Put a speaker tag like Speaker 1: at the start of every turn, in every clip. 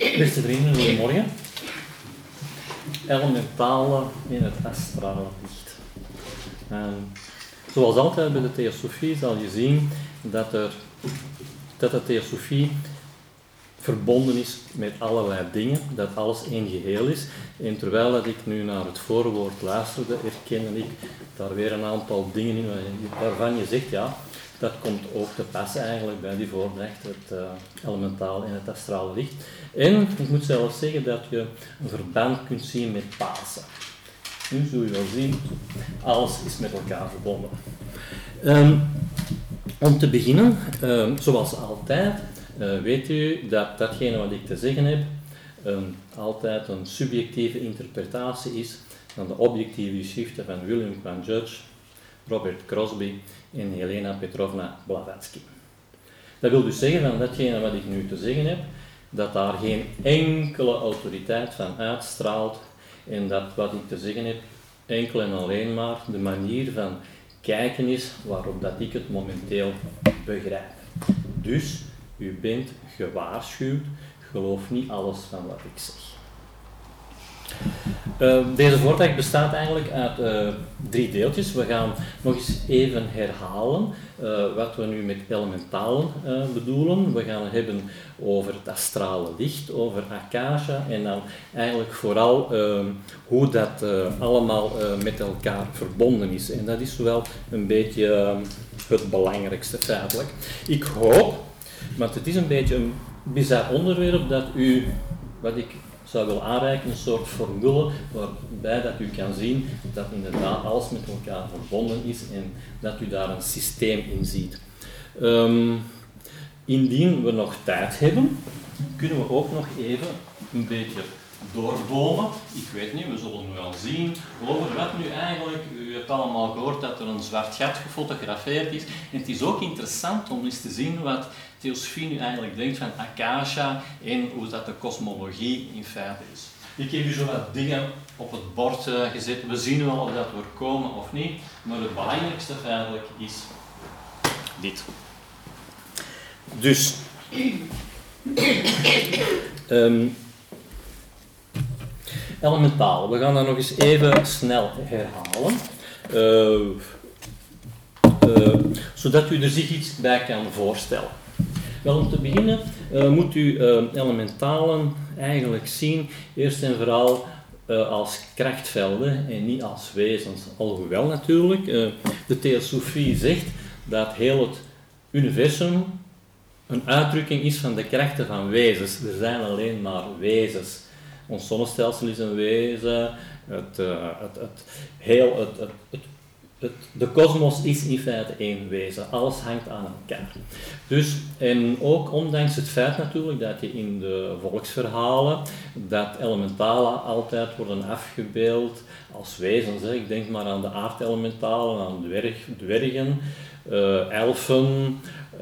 Speaker 1: Beste vrienden, goedemorgen. Elementale in het astrale licht. Ehm, zoals altijd bij de theosofie zal je zien dat, er, dat de theosofie verbonden is met allerlei dingen, dat alles één geheel is. En terwijl dat ik nu naar het voorwoord luisterde, herkende ik daar weer een aantal dingen in waarvan je zegt, ja, dat komt ook te passen eigenlijk bij die voordracht, het uh, elementaal en het astrale licht. En ik moet zelfs zeggen dat je een verband kunt zien met Pasen. Nu zul je wel zien, alles is met elkaar verbonden. Ehm, om te beginnen, ehm, zoals altijd, uh, weet u dat datgene wat ik te zeggen heb um, altijd een subjectieve interpretatie is van de objectieve geschriften van William Van Judge, Robert Crosby en Helena Petrovna Blavatsky. Dat wil dus zeggen van datgene wat ik nu te zeggen heb, dat daar geen enkele autoriteit van uitstraalt en dat wat ik te zeggen heb enkel en alleen maar de manier van kijken is waarop dat ik het momenteel begrijp. Dus u bent gewaarschuwd, geloof niet alles van wat ik zeg. Uh, deze voordracht bestaat eigenlijk uit uh, drie deeltjes. We gaan nog eens even herhalen uh, wat we nu met elementalen bedoelen. We gaan het hebben over het astrale licht, over akasha en dan eigenlijk vooral ehm, hoe dat allemaal met elkaar verbonden is. En dat is wel een beetje ehm, het belangrijkste feitelijk. Ik hoop, want het is een beetje een bizar onderwerp dat u, wat ik zou willen aanreiken, een soort formule waarbij dat u kan zien dat inderdaad alles met elkaar verbonden is en dat u daar een systeem in ziet. Um, indien we nog tijd hebben, kunnen we ook nog even een beetje doorbomen. Ik weet niet, we zullen wel zien over wat nu eigenlijk, u hebt allemaal gehoord dat er een zwart gat gefotografeerd is. En het is ook interessant om eens te zien wat theosofie nu eigenlijk denkt van Akasha en hoe dat de kosmologie in feite is. Ik heb u zo wat dingen op het bord uh, gezet. We zien wel of dat we komen of niet, maar het belangrijkste feitelijk is dit. Dus, um, elementaal. We gaan dat nog eens even snel herhalen. Uh, uh, zodat u er zich iets bij kan voorstellen. Wel, om te beginnen uh, moet u elementalen eigenlijk zien, eerst en vooral als krachtvelden en niet als wezens. Alhoewel natuurlijk, de theosofie zegt dat heel het universum een uitdrukking is van de krachten van wezens. Er zijn alleen maar wezens. Ons zonnestelsel is een wezen, het, het, het, heel, het, het, het, de kosmos is in feite één wezen, alles hangt aan elkaar. Dus, en ook ondanks het feit natuurlijk dat je in de volksverhalen dat elementalen altijd worden afgebeeld als wezens. Ik denk maar aan de aardelementalen, aan dwerg, dwergen, uh, elfen, uh,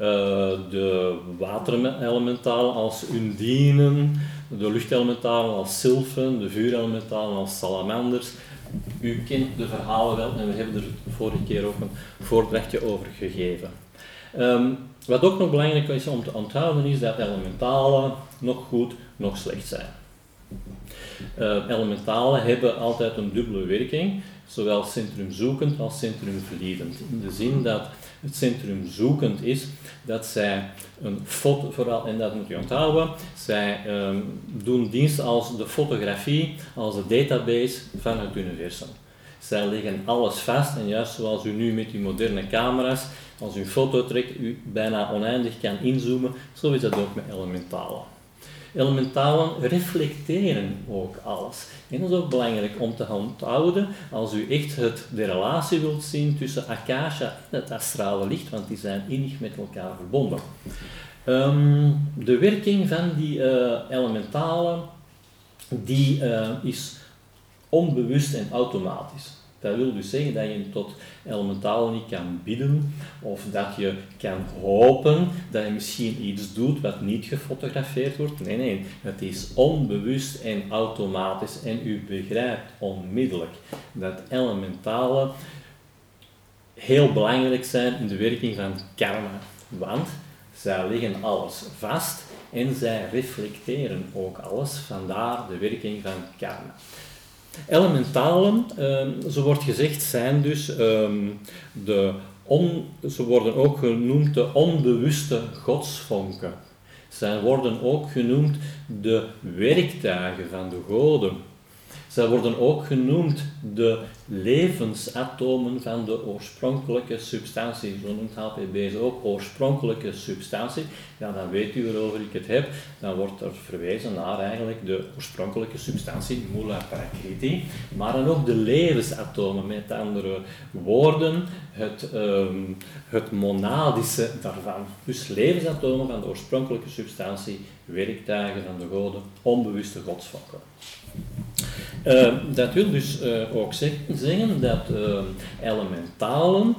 Speaker 1: de waterelementalen als undinen, de luchtelementalen als sylfen, de vuurelementalen als salamanders. U kent de verhalen wel en we hebben er vorige keer ook een voordrachtje over gegeven. Um, wat ook nog belangrijk is om te onthouden is dat elementalen nog goed, nog slecht zijn. Uh, elementalen hebben altijd een dubbele werking, zowel centrumzoekend als centrumverliedend. In de zin dat het centrum zoekend is, dat zij een foto, vooral, en dat moet je onthouden, zij um, doen dienst als de fotografie, als de database van het universum. Zij leggen alles vast en juist zoals u nu met uw moderne camera's, als u een foto trekt, u bijna oneindig kan inzoomen, zo is dat ook met elementalen. Elementalen reflecteren ook alles. En dat is ook belangrijk om te onthouden als u echt het, de relatie wilt zien tussen Akasha en het astrale licht, want die zijn innig met elkaar verbonden. Um, de werking van die uh, elementalen die, uh, is onbewust en automatisch. Dat wil dus zeggen dat je tot elementaal niet kan bidden of dat je kan hopen dat je misschien iets doet wat niet gefotografeerd wordt. Nee, nee, het is onbewust en automatisch en u begrijpt onmiddellijk dat elementalen heel belangrijk zijn in de werking van karma. Want zij leggen alles vast en zij reflecteren ook alles, vandaar de werking van karma. Elementalen, um, zo wordt gezegd, zijn dus um, de on, ze worden ook genoemd de onbewuste godsvonken. Zij worden ook genoemd de werktuigen van de goden. Zij worden ook genoemd de levensatomen van de oorspronkelijke substantie. Zo noemt HPB ze ook oorspronkelijke substantie. Ja, dan weet u waarover ik het heb. Dan wordt er verwezen naar eigenlijk de oorspronkelijke substantie, mula prakriti. Maar dan ook de levensatomen, met andere woorden, het, um, het monadische daarvan. Dus levensatomen van de oorspronkelijke substantie, werktuigen van de goden, onbewuste godsvakken. Uh, dat wil dus uh, ook zeggen dat uh, elementalen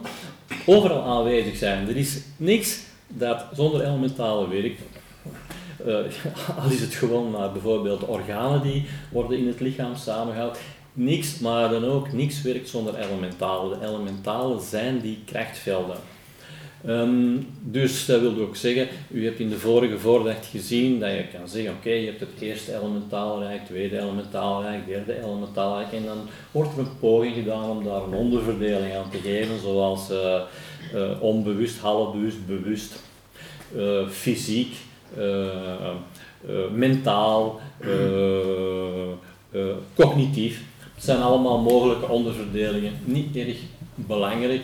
Speaker 1: overal aanwezig zijn. Er is niks dat zonder elementalen werkt. al is het gewoon maar bijvoorbeeld organen die worden in het lichaam samengehaald. Niks, maar dan ook niks werkt zonder elementalen. De elementalen zijn die krachtvelden. Um, dus dat wil ook zeggen, u hebt in de vorige voordracht gezien dat je kan zeggen, oké, je hebt het eerste elementaalrijk, tweede elementaalrijk, derde elementaalrijk, en dan wordt er een poging gedaan om daar een onderverdeling aan te geven, zoals uh, uh, onbewust, halfbewust, bewust, uh, fysiek, mentaal, cognitief. Het zijn allemaal mogelijke onderverdelingen, niet erg belangrijk,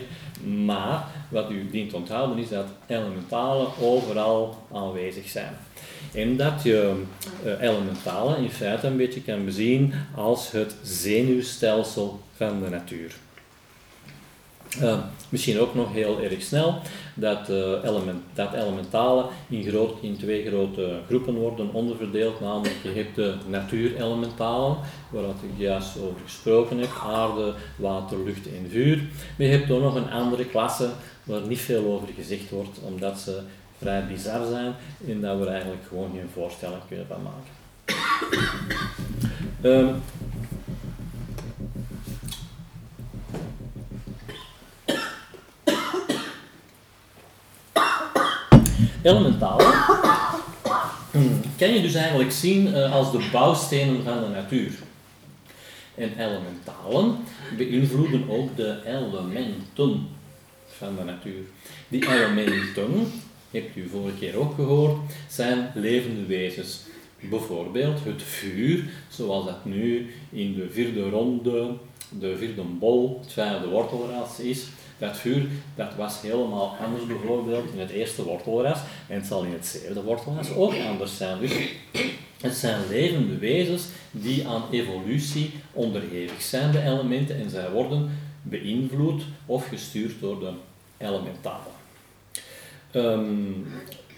Speaker 1: maar wat u dient onthouden is dat elementalen overal aanwezig zijn. En dat je uh, elementalen in feite een beetje kan bezien als het zenuwstelsel van de natuur. Uh, misschien ook nog heel erg snel dat, uh, element, dat elementalen in, groot, in twee grote groepen worden onderverdeeld. Namelijk, je hebt de natuurelementalen, waar ik juist over gesproken heb: aarde, water, lucht en vuur. Maar je hebt ook nog een andere klasse waar niet veel over gezegd wordt, omdat ze vrij bizar zijn en dat we er eigenlijk gewoon geen voorstelling kunnen van maken. Um, elementalen kan je dus eigenlijk zien uh, als de bouwstenen van de natuur. En elementalen beïnvloeden ook de elementen van de natuur. Die elementen, hebt u vorige keer ook gehoord, zijn levende wezens. Bijvoorbeeld het vuur, zoals dat nu in de vierde ronde, de vierde bol, het vijfde wortelras is. Dat vuur dat was helemaal anders bijvoorbeeld in het eerste wortelras en het zal in het zevende wortelras ook anders zijn. Dus het zijn levende wezens die aan evolutie onderhevig zijn, de elementen, en zij worden beïnvloed of gestuurd door de elementale. Um,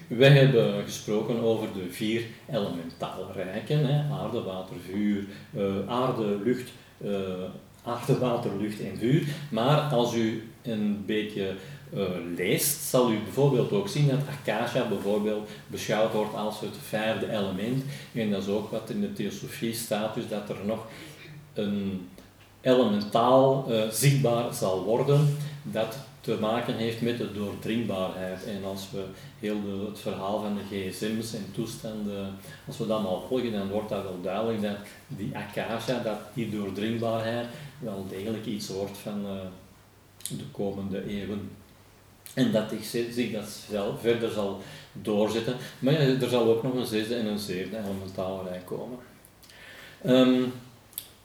Speaker 1: wij hebben gesproken over de vier elementale rijken, hè, aarde, water, vuur, uh, aarde, lucht, uh, aarde, water, lucht en vuur. Maar als u een beetje uh, leest, zal u bijvoorbeeld ook zien dat Akasha bijvoorbeeld beschouwd wordt als het vijfde element. En dat is ook wat in de theosofie staat, dus dat er nog een elementaal zichtbaar zal worden dat te maken heeft met de doordringbaarheid. En als we heel de, het verhaal van de gsm's en toestanden, als we dat maar volgen, dan wordt dat wel duidelijk dat die akasha, dat die doordringbaarheid, wel degelijk iets wordt van uh, de komende eeuwen. En dat zich dat verder zal doorzetten. Maar er zal ook nog een zesde en een zevende elementale rij komen. Um,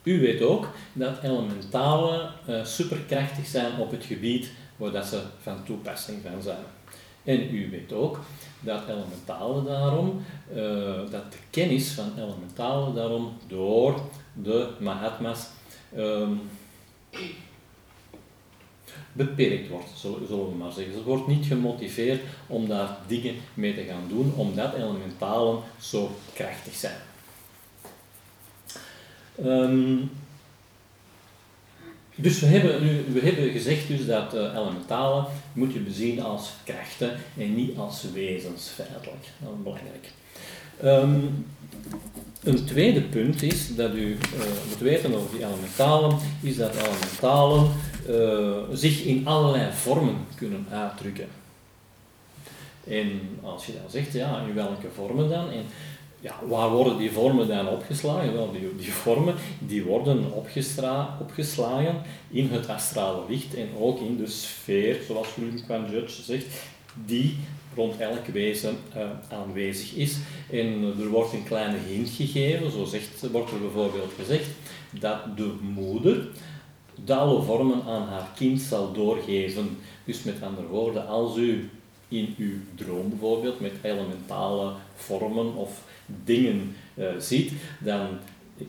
Speaker 1: u weet ook dat elementalen uh, superkrachtig zijn op het gebied waar dat ze van toepassing van zijn. En u weet ook dat elementalen daarom, uh, dat de kennis van elementalen daarom door de Mahatma's um, beperkt wordt, zullen we maar zeggen. Ze wordt niet gemotiveerd om daar dingen mee te gaan doen, omdat elementalen zo krachtig zijn. Um, dus we hebben, nu, we hebben gezegd dus dat uh, elementalen moet je bezien als krachten en niet als wezens feitelijk. Dat is belangrijk. Um, een tweede punt is dat u uh, moet weten over die elementalen, is dat elementalen uh, zich in allerlei vormen kunnen uitdrukken. En als je dan zegt, ja, in welke vormen dan? Ja, waar worden die vormen dan opgeslagen? Wel, die, die vormen die worden opgeslagen in het astrale licht en ook in de sfeer, zoals William Quan Judge zegt, die rond elk wezen uh, aanwezig is. En er wordt een kleine hint gegeven, zo zegt, wordt er bijvoorbeeld gezegd dat de moeder de vormen aan haar kind zal doorgeven. Dus met andere woorden, als u in uw droom bijvoorbeeld met elementale vormen of dingen uh, ziet, dan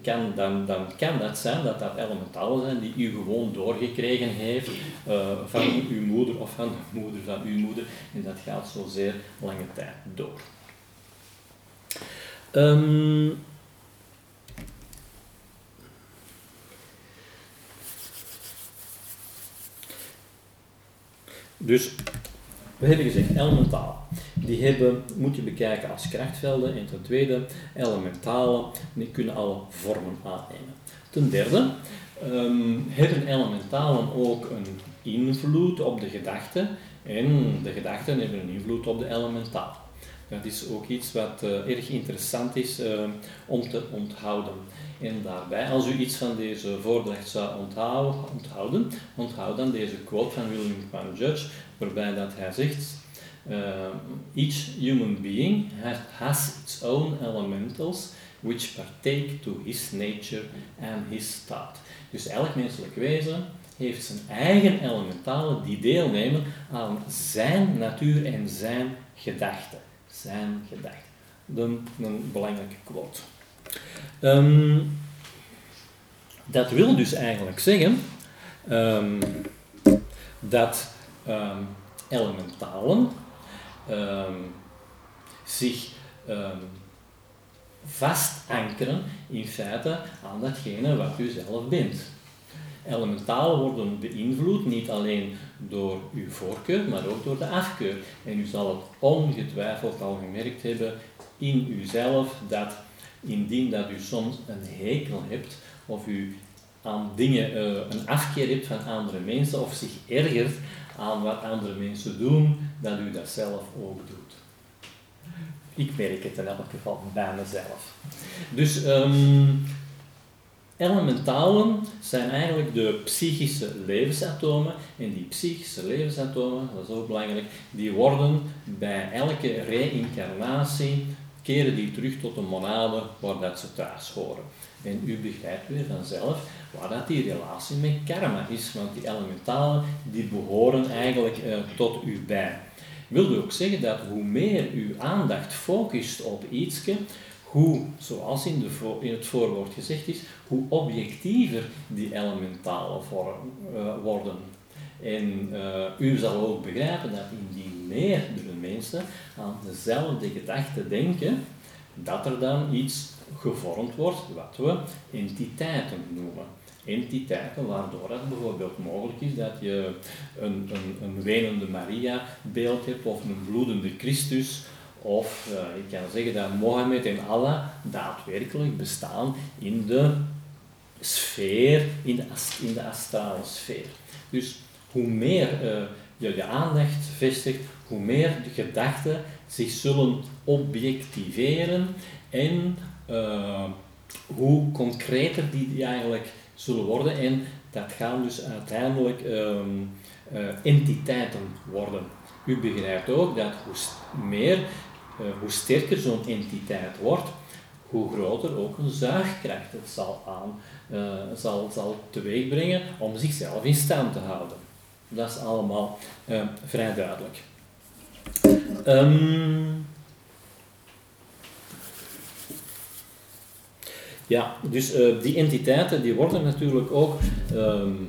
Speaker 1: kan, dan, dan kan dat zijn dat dat elementalen zijn die u gewoon doorgekregen heeft uh, van uw moeder of van de moeder van uw moeder. En dat gaat zo zeer lange tijd door. Um, dus we hebben gezegd elementaal. Die hebben, moet je bekijken als krachtvelden. En ten tweede, elementalen, die kunnen alle vormen aannemen. Ten derde, um, hebben elementalen ook een invloed op de gedachten. En de gedachten hebben een invloed op de elementaal. Dat is ook iets wat uh, erg interessant is uh, om te onthouden. En daarbij, als u iets van deze voordracht zou onthouden, onthouden onthoud dan deze quote van William Van Judge, waarbij dat hij zegt, uh, each human being has, has its own elementals which partake to his nature and his thought. Dus elk menselijk wezen heeft zijn eigen elementalen die deelnemen aan zijn natuur en zijn gedachten. Zijn gedachten. Een, een belangrijke quote. Um, dat wil dus eigenlijk zeggen um, dat um, elementalen um, zich vastankeren in feite aan datgene wat u zelf bent. Elementalen worden beïnvloed niet alleen door uw voorkeur, maar ook door de afkeur. En u zal het ongetwijfeld al gemerkt hebben in uzelf dat indien dat u soms een hekel hebt of u aan dingen uh, een afkeer hebt van andere mensen of zich ergert aan wat andere mensen doen, dat u dat zelf ook doet. Ik merk het in elk geval bij mezelf. Dus um, elementalen zijn eigenlijk de psychische levensatomen. En die psychische levensatomen, dat is ook belangrijk, die worden bij elke reïncarnatie keren die terug tot de monade waar dat ze thuis horen. En u begrijpt weer vanzelf waar dat die relatie met karma is, want die elementalen die behoren eigenlijk uh, tot u bij. Wil ook zeggen dat hoe meer uw aandacht focust op ietske, hoe, zoals in, de in het voorwoord gezegd is, hoe objectiever die elementalen vorm, uh, worden. En uh, u zal ook begrijpen dat indien meerdere mensen aan dezelfde gedachten denken, dat er dan iets gevormd wordt wat we entiteiten noemen. Entiteiten waardoor het bijvoorbeeld mogelijk is dat je een, een, een wenende Maria beeld hebt of een bloedende Christus of uh, ik kan zeggen dat Mohammed en Allah daadwerkelijk bestaan in de sfeer, in de, astrale sfeer. Dus hoe meer uh, je je aandacht vestigt, hoe meer de gedachten zich zullen objectiveren en uh, hoe concreter die, eigenlijk zullen worden. En dat gaan dus uiteindelijk um, uh, entiteiten worden. U begrijpt ook dat hoe meer, uh, hoe sterker zo'n entiteit wordt, hoe groter ook een zuigkracht het zal, aan, zal, zal teweegbrengen om zichzelf in stand te houden. Dat is allemaal vrij duidelijk. Um, Ja, dus uh, die entiteiten die worden natuurlijk ook um,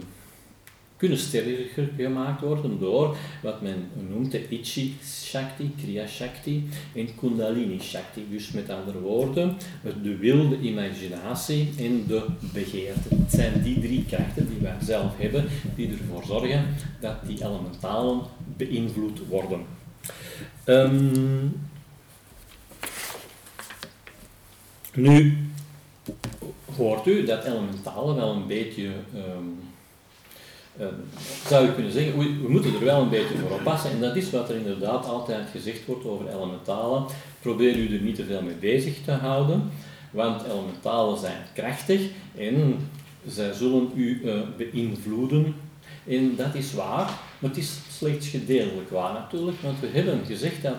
Speaker 1: kunnen sterker gemaakt worden door wat men noemt de Ichi Shakti, Kriya Shakti en Kundalini Shakti. Dus met andere woorden, de wilde imaginatie en de begeerte. Het zijn die drie krachten die wij zelf hebben, die ervoor zorgen dat die elementalen beïnvloed worden. Um, nu, hoort u dat elementalen wel een beetje um, zou je kunnen zeggen, we moeten er wel een beetje voor oppassen. En dat is wat er inderdaad altijd gezegd wordt over elementalen. Probeer u er niet te veel mee bezig te houden, want elementalen zijn krachtig en zij zullen u uh, beïnvloeden. En dat is waar, maar het is slechts gedeeltelijk waar natuurlijk, want we hebben gezegd dat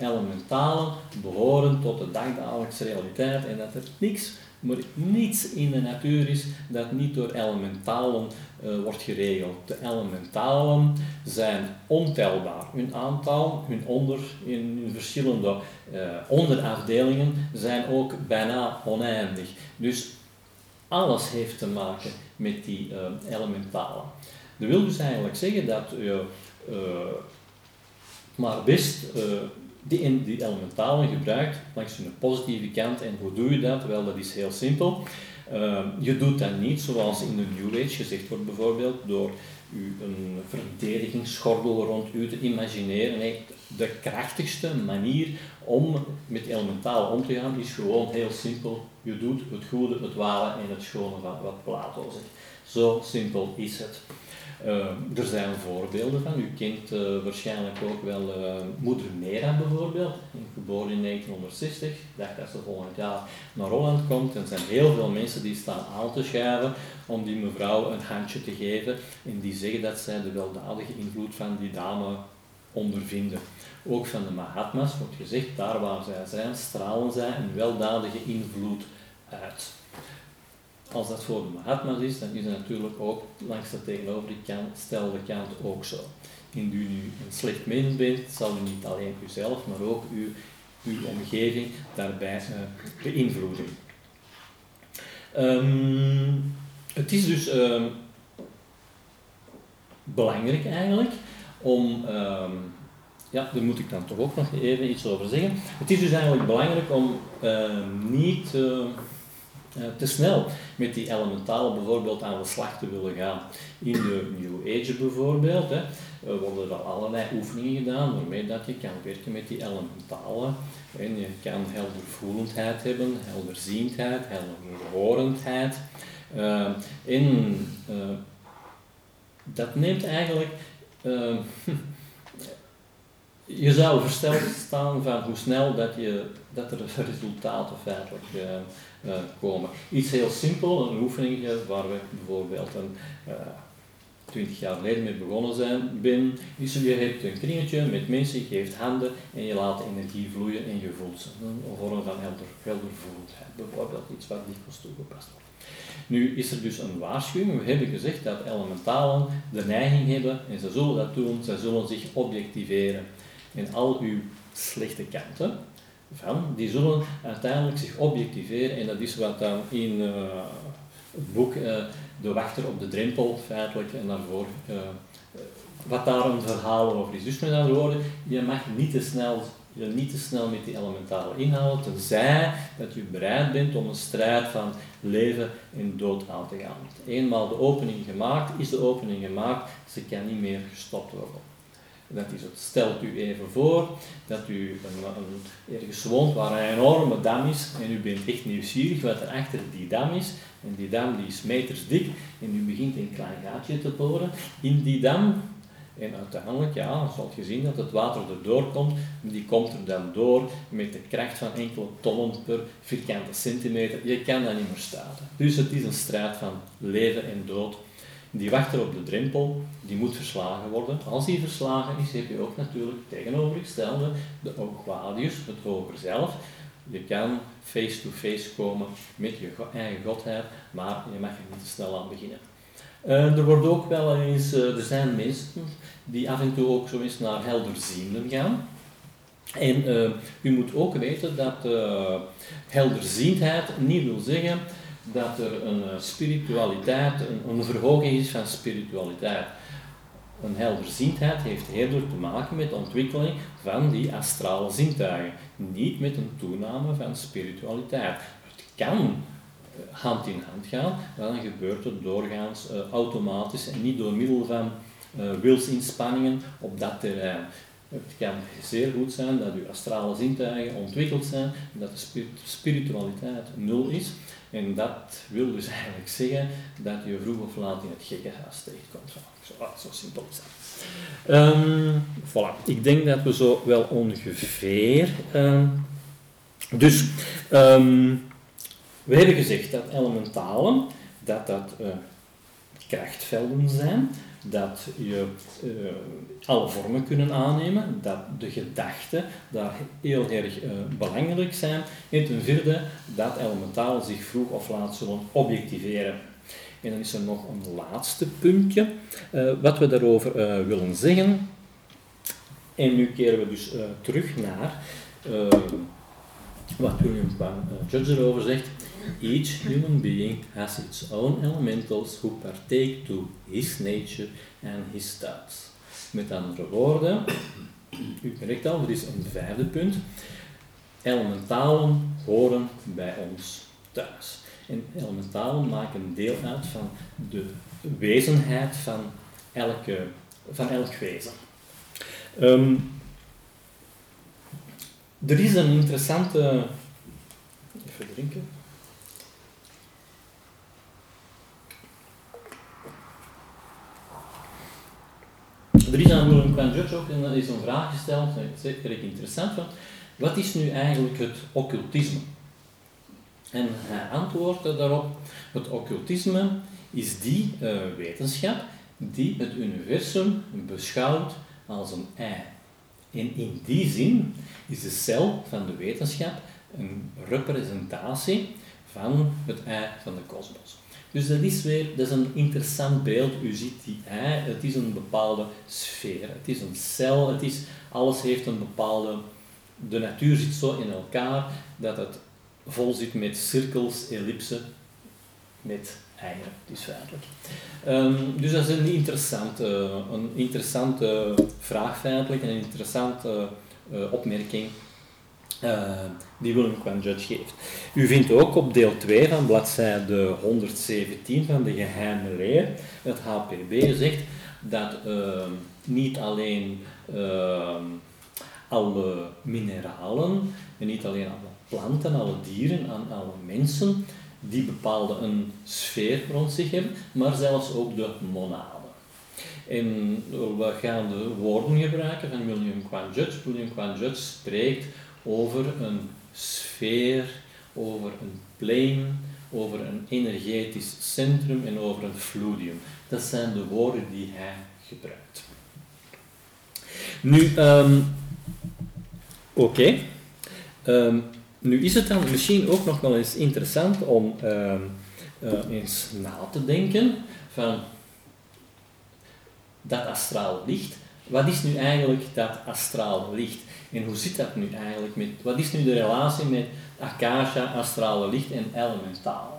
Speaker 1: elementalen behoren tot de dagdagelijkse realiteit en dat er niks, maar niets in de natuur is dat niet door elementalen uh, wordt geregeld. De elementalen zijn ontelbaar. Hun aantal, hun onder, in hun verschillende uh, onderafdelingen zijn ook bijna oneindig. Dus alles heeft te maken met die uh, elementalen. Dat wil dus eigenlijk zeggen dat je maar best die, elementalen gebruikt langs hun positieve kant. En hoe doe je dat? Wel, dat is heel simpel. Uh, je doet dat niet zoals in de New Age gezegd wordt bijvoorbeeld, door u een verdedigingsgordel rond u te imagineren. Nee, de krachtigste manier om met elementaal om te gaan is gewoon heel simpel. Je doet het goede, het ware en het schone wat Plato zegt. Zo simpel is het. Uh, er zijn voorbeelden van. U kent uh, waarschijnlijk ook wel uh, moeder Mera bijvoorbeeld, geboren in 1960. Ik dacht dat ze volgend jaar naar Holland komt. En er zijn heel veel mensen die staan aan te schuiven om die mevrouw een handje te geven. En die zeggen dat zij de weldadige invloed van die dame ondervinden. Ook van de Mahatma's wordt gezegd, daar waar zij zijn, stralen zij een weldadige invloed uit. Als dat voor de Mahatma's is, dan is het natuurlijk ook langs de tegenovergestelde kant ook zo. Indien u een slecht mens bent, zal u niet alleen uzelf, maar ook uw, uw omgeving daarbij uh, beïnvloeden. Um, het is dus um, belangrijk eigenlijk om, um, ja, daar moet ik dan toch ook nog even iets over zeggen. Het is dus eigenlijk belangrijk om niet eh, te snel met die elementalen bijvoorbeeld aan de slag te willen gaan. In de New Age bijvoorbeeld hè, worden er allerlei oefeningen gedaan waarmee dat je kan werken met die elementalen. En je kan heldervoelendheid hebben, helderziendheid, helderhorendheid. Uh, en dat neemt eigenlijk uh, je zou versteld staan van hoe snel dat, je, dat er resultaten feitelijk komen. Iets heel simpel, een oefening waar we bijvoorbeeld een, uh, 20 jaar geleden mee begonnen zijn, ben, is je hebt een kringetje met mensen, je geeft handen en je laat energie vloeien en je voelt ze. Een vorm van helder, heldervoelendheid, bijvoorbeeld iets wat dikwijls toegepast wordt. Nu is er dus een waarschuwing. We hebben gezegd dat elementalen de neiging hebben, en ze zullen dat doen, ze zullen zich objectiveren en al uw slechte kanten van, die zullen uiteindelijk zich objectiveren en dat is wat dan in uh, het boek uh, De Wachter op de Drempel feitelijk en daarvoor uh, wat daar een verhaal over is. Dus met andere woorden, je mag niet te snel je niet te snel met die elementale inhoud, tenzij dat je bereid bent om een strijd van leven en dood aan te gaan. Eenmaal de opening gemaakt, is de opening gemaakt, ze kan niet meer gestopt worden. Dat is. Stelt u even voor dat u een, ergens woont waar een enorme dam is en u bent echt nieuwsgierig wat er achter die dam is. En die dam die is meters dik en u begint een klein gaatje te boren in die dam. En uiteindelijk, ja, zal je zien dat het water erdoor komt. Die komt er dan door met de kracht van enkele tonnen per vierkante centimeter. Je kan dat niet meer staan. Dus het is een strijd van leven en dood die wachter op de drempel, die moet verslagen worden. Als die verslagen is, heb je ook natuurlijk tegenovergestelde, de Oogwadius, het hoger zelf. Je kan face-to-face komen met je eigen godheid, maar je mag er niet te snel aan beginnen. Uh, er wordt ook wel eens, uh, er zijn mensen die af en toe ook zo eens naar helderzienden gaan. En uh, u moet ook weten dat helderziendheid niet wil zeggen dat er een eh, spiritualiteit, een, verhoging is van spiritualiteit. Een helderziendheid heeft eerder te maken met de ontwikkeling van die astrale zintuigen, niet met een toename van spiritualiteit. Het kan eh, hand in hand gaan, maar dan gebeurt het doorgaans uh, automatisch en niet door middel van wilsinspanningen op dat terrein. Het kan zeer goed zijn dat uw astrale zintuigen ontwikkeld zijn, dat de spiritualiteit nul is. En dat wil dus eigenlijk zeggen dat je vroeg of laat in het gekkenhuis terechtkomt. Zo, zo simpel is dat. Um, voilà, ik denk dat we zo wel ongeveer. Um, dus um, we hebben gezegd dat elementalen, dat dat uh, krachtvelden zijn, dat je uh, alle vormen kunnen aannemen, dat de gedachten daar heel erg uh, belangrijk zijn. En ten vierde, dat elementalen zich vroeg of laat zullen objectiveren. En dan is er nog een laatste puntje uh, wat we daarover willen zeggen. En nu keren we dus terug naar wat William van Judge erover zegt. Each human being has its own elementals who partake to his nature and his thoughts. Met andere woorden, u merkt al, er is een vijfde punt. Elementalen horen bij ons thuis. En elementalen maken deel uit van de wezenheid van, elke, van elk wezen. Um, er is een interessante. Even drinken. Er is aan Willem Kwanjudge ook is een vraag gesteld, zeker interessant. Wat is nu eigenlijk het occultisme? En hij antwoordde daarop: het occultisme is die uh, wetenschap die het universum beschouwt als een ei. En in die zin is de cel van de wetenschap een representatie van het ei van de kosmos. Dus dat is weer dat is een interessant beeld. U ziet die ei, het is een bepaalde sfeer, het is een cel, het is, alles heeft een bepaalde. De natuur zit zo in elkaar dat het vol zit met cirkels, ellipsen, met eieren, dus feitelijk. Um, dus dat is een interessante, een interessante vraag feitelijk, een interessante uh, opmerking uh, die Willem Kwan Judge geeft. U vindt ook op deel 2 van bladzijde 117 van de geheime leer, het HPB zegt dat uh, niet alleen uh, alle mineralen, en niet alleen alle planten, alle dieren en alle mensen, die bepaalde een sfeer rond zich hebben, maar zelfs ook de monaden. En we gaan de woorden gebruiken van William Kwan Judge. William Kwan Judge spreekt over een sfeer, over een plane, over een energetisch centrum en over een fluidium. Dat zijn de woorden die hij gebruikt. Nu, um, oké. Um, nu is het dan misschien ook nog wel eens interessant om um, uh, eens na te denken van dat astraal licht. Wat is nu eigenlijk dat astraal licht? En hoe zit dat nu eigenlijk met, wat is nu de relatie met akasha, astrale licht en elementale?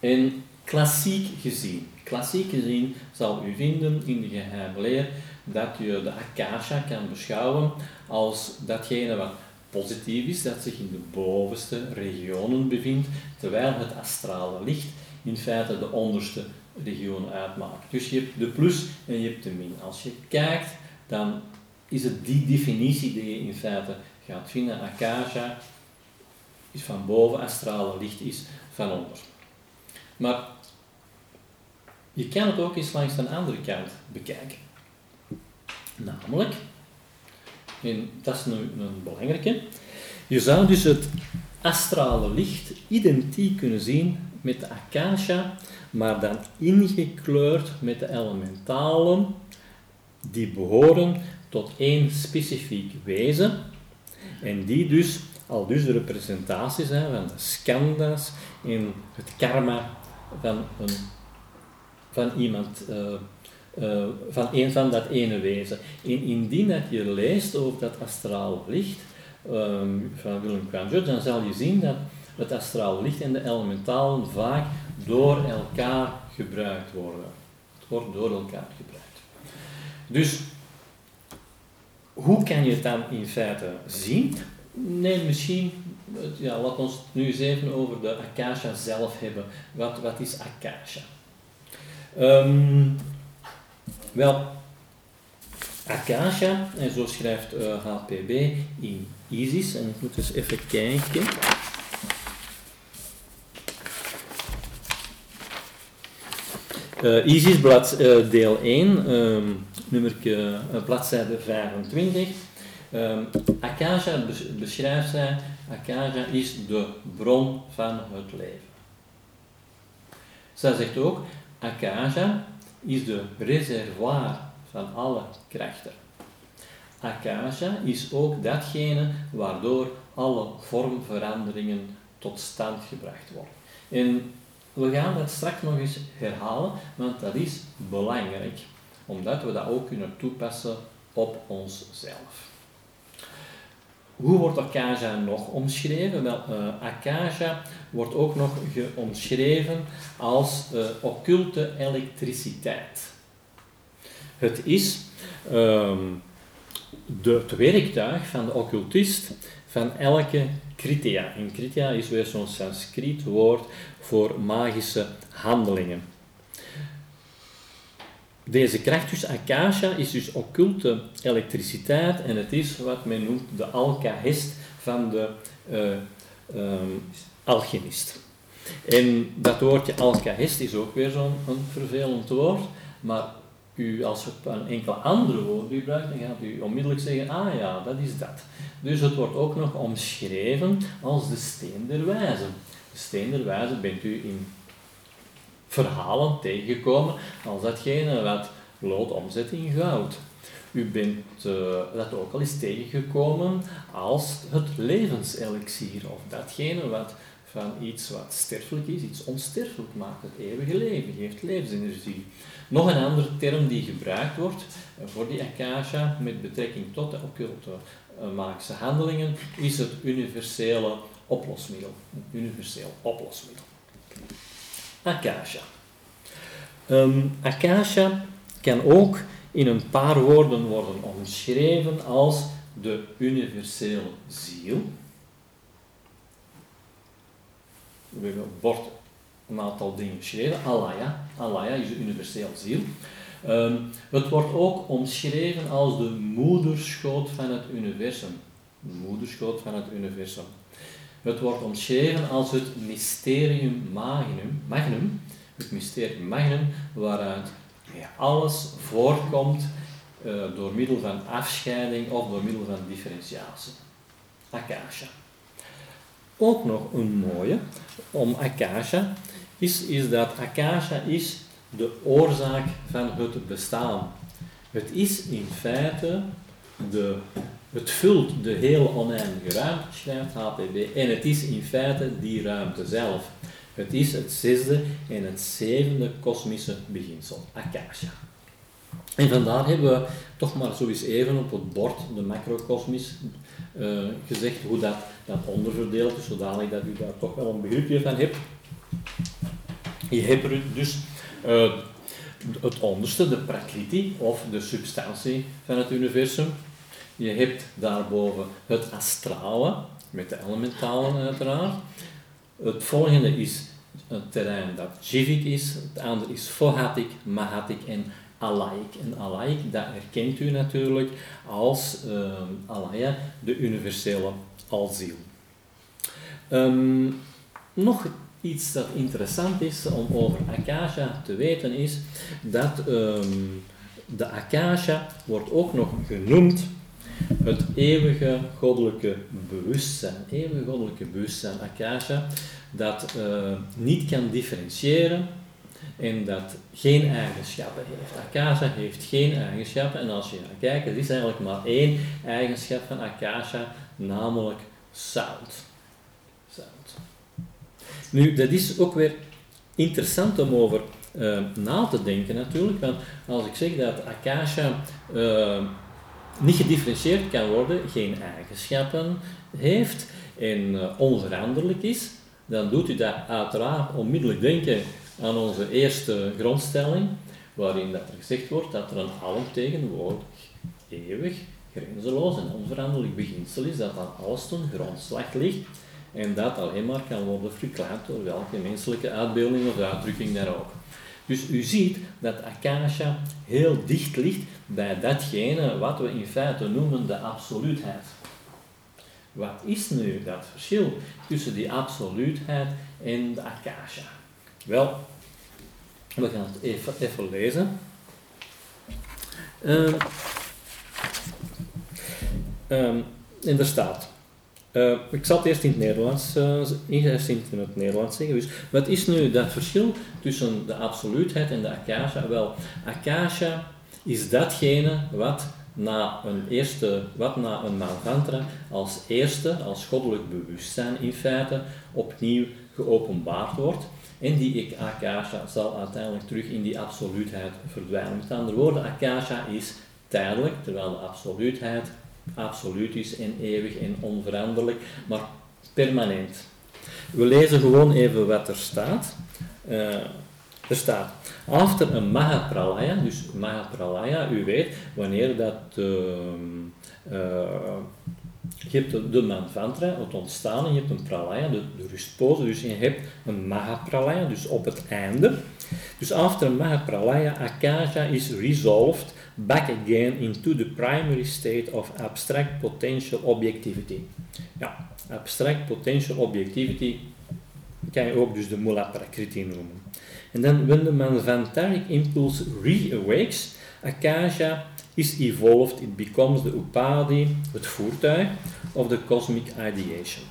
Speaker 1: En klassiek gezien, klassiek gezien zal u vinden in de geheime leer dat je de akasha kan beschouwen als datgene wat positief is, dat zich in de bovenste regionen bevindt, terwijl het astrale licht in feite de onderste regionen uitmaakt. Dus je hebt de plus en je hebt de min. Als je kijkt, dan is het die definitie die je in feite gaat vinden. Akasha is van boven, astrale licht is van onder. Maar je kan het ook eens langs de andere kant bekijken. Namelijk, en dat is nu een belangrijke, je zou dus het astrale licht identiek kunnen zien met de akasha, maar dan ingekleurd met de elementalen die behoren tot één specifiek wezen en die dus al dus de representatie zijn van de skandhas in het karma van, een, van iemand, uh, uh, van een van dat ene wezen. En indien dat je leest over dat astraal licht um, van Willem Kwanjot, dan zal je zien dat het astraal licht en de elementalen vaak door elkaar gebruikt worden. Het wordt door elkaar gebruikt. Dus hoe kan je het dan in feite zien? Nee, misschien, ja, laat ons nu eens even over de Akasha zelf hebben. Wat, wat is Akasha? Um, wel, Acacia, en zo schrijft HPB in ISIS, en ik moet eens even kijken. Uh, ISIS, blad, uh, deel 1, um, nummer, uh, bladzijde 25. Um, Acacia beschrijft zij, Acacia is de bron van het leven. Zij zegt ook, Acacia is de reservoir van alle krachten. Acacia is ook datgene waardoor alle vormveranderingen tot stand gebracht worden. En we gaan dat straks nog eens herhalen, want dat is belangrijk, omdat we dat ook kunnen toepassen op onszelf. Hoe wordt Acacia nog omschreven? Wel, uh, Acacia wordt ook nog omschreven als uh, occulte elektriciteit. Het is um, de, het werktuig van de occultist van elke kritia. En kritia is weer zo'n Sanskriet woord voor magische handelingen. Deze kracht, dus akasha, is dus occulte elektriciteit en het is wat men noemt de alkahest van de uh, um, alchemist. En dat woordje alkahest is ook weer zo'n vervelend woord, maar u, als u een enkele andere woord gebruikt, dan gaat u onmiddellijk zeggen, ah ja, dat is dat. Dus het wordt ook nog omschreven als de steen der wijze. De steen der wijze bent u in verhalen tegengekomen als datgene wat lood omzet in goud. U bent uh, dat ook al eens tegengekomen als het levenselixier, of datgene wat van iets wat sterfelijk is, iets onsterfelijk maakt, het eeuwige leven, geeft levensenergie. Nog een andere term die gebruikt wordt eh, voor die akasha met betrekking tot de occulte uh, magische handelingen is het universele oplosmiddel. Een universeel oplosmiddel. Akasha. Um, akasha kan ook in een paar woorden worden omschreven als de universele ziel. Bord een aantal dingen geschreven. Alaya. Alaya is de universele ziel. Um, het wordt ook omschreven als de moederschoot van het universum. De moederschoot van het universum. Het wordt omschreven als het mysterium magnum, magnum het mysterium magnum, waaruit alles voorkomt uh, door middel van afscheiding of door middel van differentiatie. Akasha. Ook nog een mooie om Akasha is, is dat Akasha is de oorzaak van het bestaan. Het is in feite de, het vult de hele oneindige ruimte, schrijft HPB, en het is in feite die ruimte zelf. Het is het zesde en het zevende kosmische beginsel, Akasha. En vandaar hebben we toch maar zo even op het bord, de macrokosmis, uh, gezegd hoe dat, dat onderverdeeld is, zodanig dat u daar toch wel een begripje van hebt. Je hebt dus uh, het onderste, de prakriti, of de substantie van het universum. Je hebt daarboven het astrale, met de elementalen uiteraard. Het volgende is het terrein dat Jivik is, het andere is Fohatik, Mahatik en Alaik. En Alaik, dat herkent u natuurlijk als uh, Alaya, de universele alziel. Um, nog iets dat interessant is om over Akasha te weten is dat um, de Akasha wordt ook nog genoemd het eeuwige goddelijke bewustzijn. Eeuwige goddelijke bewustzijn, Akasha, dat niet kan differentiëren en dat geen eigenschappen heeft. Akasha heeft geen eigenschappen en als je gaat kijken, er is eigenlijk maar één eigenschap van Akasha, namelijk zout. Nu, dat is ook weer interessant om over uh, na te denken natuurlijk, want als ik zeg dat Akasha uh, niet gedifferentieerd kan worden, geen eigenschappen heeft en uh, onveranderlijk is, dan doet u dat uiteraard onmiddellijk denken aan onze eerste grondstelling, waarin dat er gezegd wordt dat er een alomtegenwoordig, eeuwig, grenzeloos en onveranderlijk beginsel is, dat aan alles ten grondslag ligt en dat alleen maar kan worden verklaard door welke menselijke uitbeelding of uitdrukking daar ook. Dus u ziet dat acacia heel dicht ligt bij datgene wat we in feite noemen de absoluutheid. Wat is nu dat verschil tussen die absoluutheid en de acacia? Wel, we gaan het even, even lezen. Um, um, en er staat. Uh, ik zal het eerst in het Nederlands, uh, in het Nederlands zeggen. Wat is nu dat verschil tussen de absoluutheid en de acacia? Wel, acacia is datgene wat na een eerste, wat na een manvantra als eerste, als goddelijk bewustzijn in feite, opnieuw geopenbaard wordt. En die akasha zal uiteindelijk terug in die absoluutheid verdwijnen. Met andere woorden, akasha is tijdelijk, terwijl de absoluutheid absoluut is en eeuwig en onveranderlijk, maar permanent. We lezen gewoon even wat er staat. Uh, er staat, after een Mahapralaya, dus Mahapralaya, u weet, wanneer dat uh, je hebt de, manvantra, het ontstaan, en je hebt een pralaya, de, de rustpose, dus je hebt een mahapralaya, dus op het einde. Dus after mahapralaya, akasha is resolved back again into the primary state of abstract potential objectivity. Ja, abstract potential objectivity kan je ook dus de mula prakriti noemen. En dan, when the manvantaric impulse re-awakes, akasha is evolved, it becomes the upadi, het voertuig, of the cosmic ideation.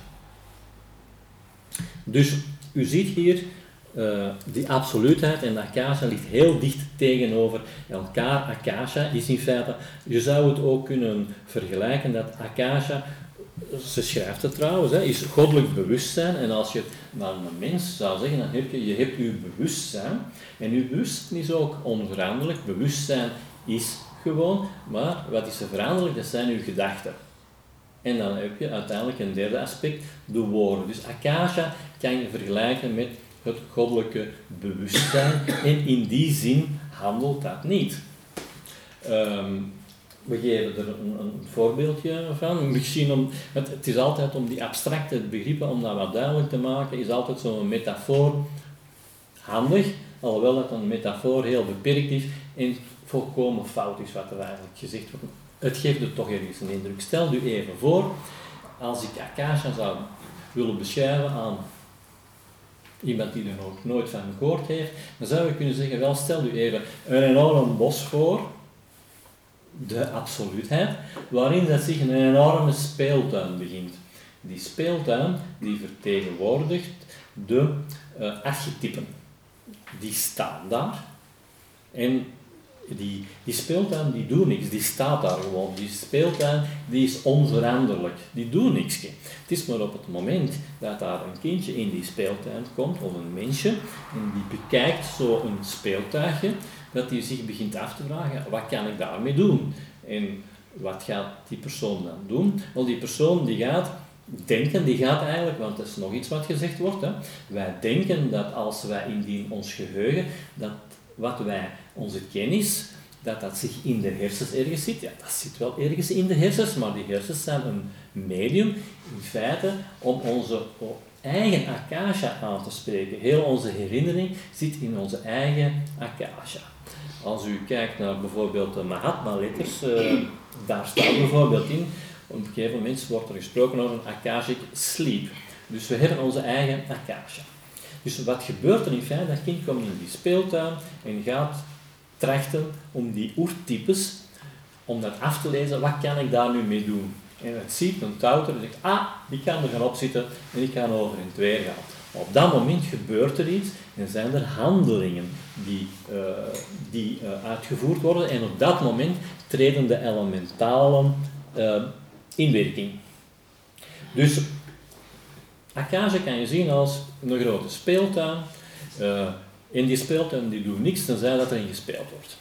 Speaker 1: Dus u ziet hier, uh, die absoluutheid en akasha ligt heel dicht tegenover elkaar. Akasha is in feite, je zou het ook kunnen vergelijken dat akasha, ze schrijft het trouwens, hè, is goddelijk bewustzijn. En als je naar een mens zou zeggen, dan heb je, je hebt je bewustzijn. En je bewustzijn is ook onveranderlijk. Bewustzijn is gewoon, maar wat is er veranderlijk? Dat zijn uw gedachten. En dan heb je uiteindelijk een derde aspect, de woorden. Dus akasha kan je vergelijken met het goddelijke bewustzijn. En in die zin handelt dat niet. Ehm, we geven er een, een, voorbeeldje van. Misschien om, het, het, is altijd om die abstracte begrippen, om dat wat duidelijk te maken, is altijd zo'n metafoor handig. Alhoewel dat een metafoor heel beperkt is en volkomen fout is wat er eigenlijk gezegd wordt. Het geeft er toch ergens een indruk. Stel u even voor, als ik Akasha zou willen beschrijven aan iemand die er nog nooit van gehoord heeft, dan zou je kunnen zeggen, wel stel u even een enorm bos voor, de absoluutheid, waarin dat zich een enorme speeltuin begint. Die speeltuin die vertegenwoordigt de uh, archetypen. Die staan daar. En die, die speeltuin die doet niks, die staat daar gewoon. Die speeltuin die is onveranderlijk, die doet niks. Het is maar op het moment dat daar een kindje in die speeltuin komt, of een mensje, en die bekijkt zo een speeltuigje, dat hij zich begint af te vragen, wat kan ik daarmee doen? En wat gaat die persoon dan doen? Wel, die persoon die gaat denken, die gaat eigenlijk, want dat is nog iets wat gezegd wordt, hè, wij denken dat als wij in ons geheugen, dat wat wij, onze kennis, dat dat zich in de hersens ergens zit. Ja, dat zit wel ergens in de hersens, maar die hersens zijn een medium in feite om onze eigen akasha aan te spreken. Heel onze herinnering zit in onze eigen akasha. Als u kijkt naar bijvoorbeeld de Mahatma-letters, uh, daar staat bijvoorbeeld in, op een gegeven moment wordt er gesproken over een akashic sleep. Dus we hebben onze eigen akasha. Dus wat gebeurt er in feite? Dat kind komt in die speeltuin en gaat trachten om die oertypes, om dat af te lezen, wat kan ik daar nu mee doen? En het ziet een touter en zegt, ah, die kan er gaan opzitten en die kan over in het weer gaan. Op dat moment gebeurt er iets en zijn er handelingen die, uh, die uh, uitgevoerd worden en op dat moment treden de elementalen uh, in werking. Dus Akasha kan je zien als een grote speeltuin. En die speeltuin die doet niks tenzij dat erin gespeeld wordt.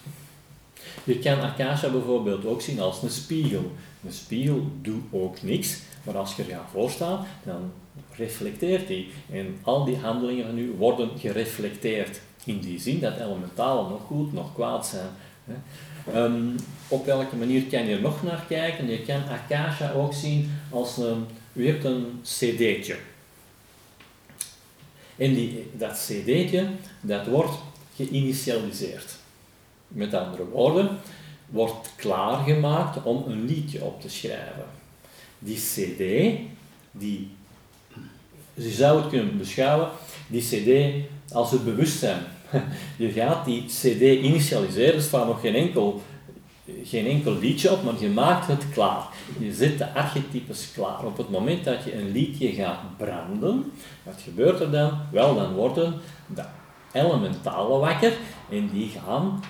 Speaker 1: Je kan Akasha bijvoorbeeld ook zien als een spiegel. Een spiegel doet ook niks, maar als je er gaat voorstaan, dan reflecteert die. En al die handelingen van u worden gereflecteerd. In die zin dat elementalen nog goed, nog kwaad zijn. Um, op welke manier kan je er nog naar kijken? Je kan Akasha ook zien als een, u hebt een cd'tje. En die, dat cd'tje, dat wordt geïnitialiseerd. Met andere woorden, wordt klaargemaakt om een liedje op te schrijven. Die cd, die, je zou het kunnen beschouwen, die cd als het bewustzijn. Je gaat die cd initialiseren, er staat nog geen enkel, geen enkel liedje op, maar je maakt het klaar. Je zet de archetypes klaar. Op het moment dat je een liedje gaat branden, wat gebeurt er dan? Wel, dan worden de elementalen wakker en die gaan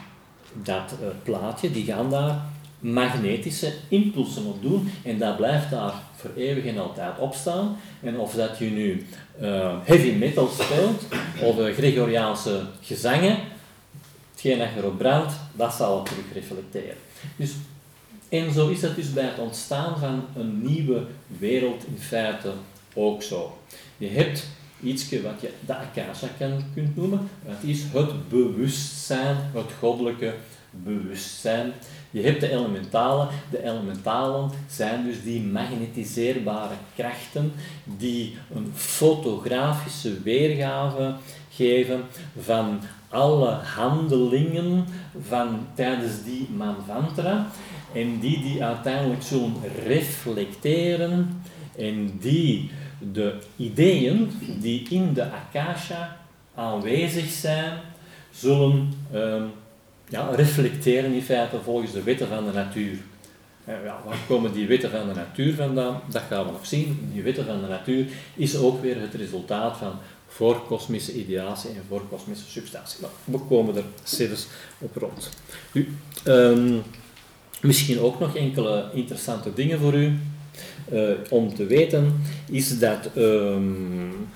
Speaker 1: dat uh, plaatje, die gaan daar magnetische impulsen op doen en dat blijft daar voor eeuwig en altijd op staan. En of dat je nu uh, heavy metal speelt of uh, Gregoriaanse gezangen, hetgeen dat je erop brandt, dat zal terug reflecteren. Dus, en zo is dat dus bij het ontstaan van een nieuwe wereld in feite ook zo. Je hebt iets wat je de akasha kunt noemen. Dat is het bewustzijn, het goddelijke bewustzijn. Je hebt de elementalen. De elementalen zijn dus die magnetiseerbare krachten die een fotografische weergave geven van alle handelingen van tijdens die manvantra en die die uiteindelijk zullen reflecteren en die de ideeën die in de akasha aanwezig zijn, zullen um, ja, reflecteren in feite volgens de wetten van de natuur. Ja, waar komen die wetten van de natuur vandaan? Dat gaan we nog zien. Die wetten van de natuur is ook weer het resultaat van voorkosmische ideatie en voorkosmische substantie. Nou, we komen er zelfs op rond. Nu, um, misschien ook nog enkele interessante dingen voor u. Uh, om te weten is dat um,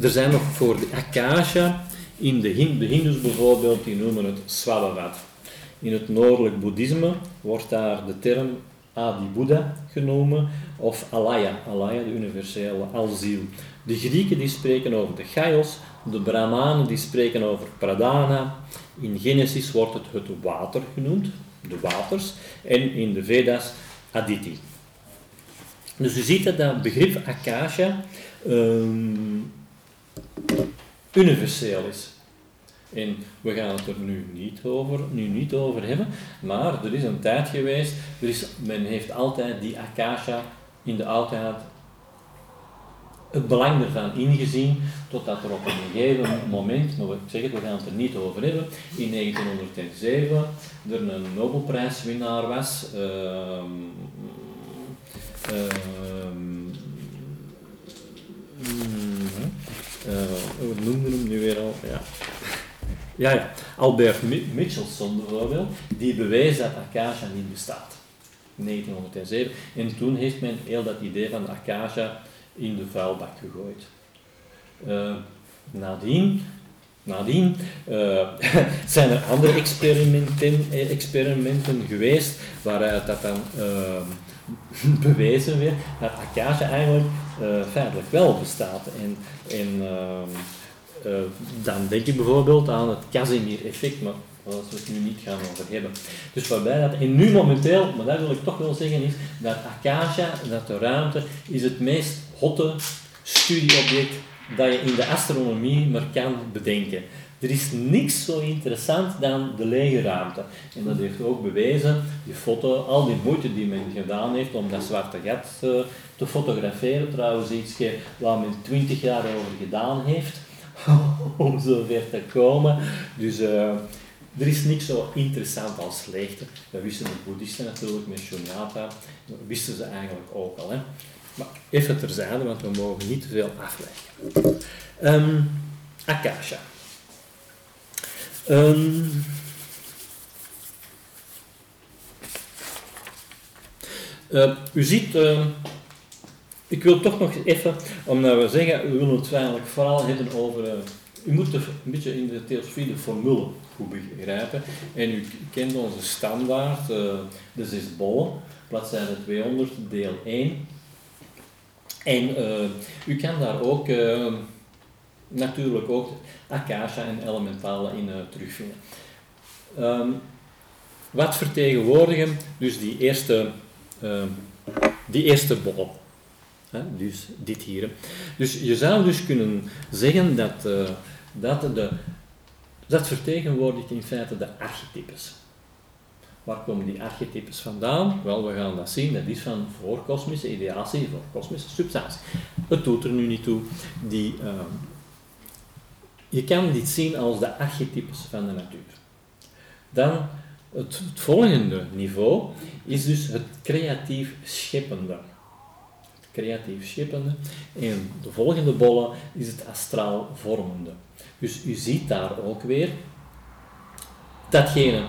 Speaker 1: er zijn nog voor de akasha in de, Hind, de Hindus bijvoorbeeld, die noemen het Swabhavat. In het noordelijk boeddhisme wordt daar de term Adi Buddha genomen of Alaya, Alaya de universele alziel. De Grieken die spreken over de Chaos, de Brahmanen die spreken over Pradana. In Genesis wordt het het water genoemd, de waters, en in de Vedas Aditi. Dus u ziet dat dat begrip Akasha um, universeel is. En we gaan het er nu niet, over, nu niet over hebben, maar er is een tijd geweest, er is, men heeft altijd die akasha in de oudheid het belang ervan ingezien, totdat er op een gegeven moment, maar zeg het, we gaan het er niet over hebben, in 1907 er een Nobelprijswinnaar was, uh, uh, uh, hoe noemden hem nu weer al? Ja. Ja, ja. Albert Michelson bijvoorbeeld, die bewees dat Akasha niet bestaat. 1907. En toen heeft men heel dat idee van Akasha in de vuilbak gegooid. Uh, nadien, nadien uh, zijn er andere experimenten, experimenten geweest waaruit dat dan uh, bewezen werd dat Akasha eigenlijk feitelijk wel bestaat. En, ehm, dan denk ik bijvoorbeeld aan het Casimir-effect, maar daar zullen we het nu niet gaan over hebben. Dus waarbij dat, en nu momenteel, maar dat wil ik toch wel zeggen, is dat Akasha, dat de ruimte, is het meest hotte studieobject dat je in de astronomie maar kan bedenken. Er is niks zo interessant dan de lege ruimte. En dat heeft ook bewezen, die foto, al die moeite die men gedaan heeft om dat zwarte gat uh, te fotograferen, trouwens iets waar men twintig jaar over gedaan heeft, om zover te komen. Dus uh, er is niks zo interessant als leegte. Dat wisten de boeddhisten natuurlijk met Shunyata. Dat wisten ze eigenlijk ook al. Hè. Maar even terzijde, want we mogen niet te veel afleggen. Um, uh, u ziet... Uh, ik wil toch nog even, omdat we zeggen, we willen het eigenlijk vooral hebben over. Uh, u moet een beetje in de theosofie de formule goed begrijpen. En u kent onze standaard, uh, de zes bollen, bladzijde 200, deel 1. En uh, u kan daar ook natuurlijk ook akasha en elementalen in terugvinden. Um, wat vertegenwoordigen dus die eerste, die eerste bol? dus dit hier. Dus je zou dus kunnen zeggen dat, uh, dat de Dat vertegenwoordigt in feite de archetypes. Waar komen die archetypes vandaan? Wel, we gaan dat zien. Dat is van voorkosmische ideatie, voor kosmische substantie. Het doet er nu niet toe. Die, ehm, je kan dit zien als de archetypes van de natuur. Dan het, het volgende niveau is dus het creatief scheppende. Creatief scheppende. En de volgende bolle is het astraal vormende. Dus u ziet daar ook weer datgene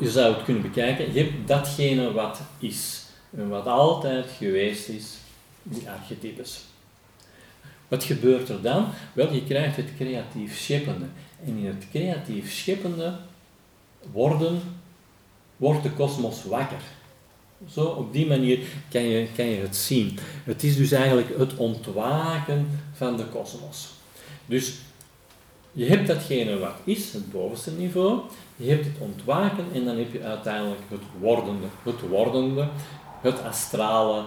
Speaker 1: je zou het kunnen bekijken, je hebt datgene wat is en wat altijd geweest is, die archetypes. Wat gebeurt er dan? Wel, je krijgt het creatief scheppende. En in het creatief scheppende worden, wordt de kosmos wakker. Zo, op die manier kan je, kan je het zien. Het is dus eigenlijk het ontwaken van de kosmos. Dus je hebt datgene wat is, het bovenste niveau, je hebt het ontwaken en dan heb je uiteindelijk het wordende, het wordende, het astrale,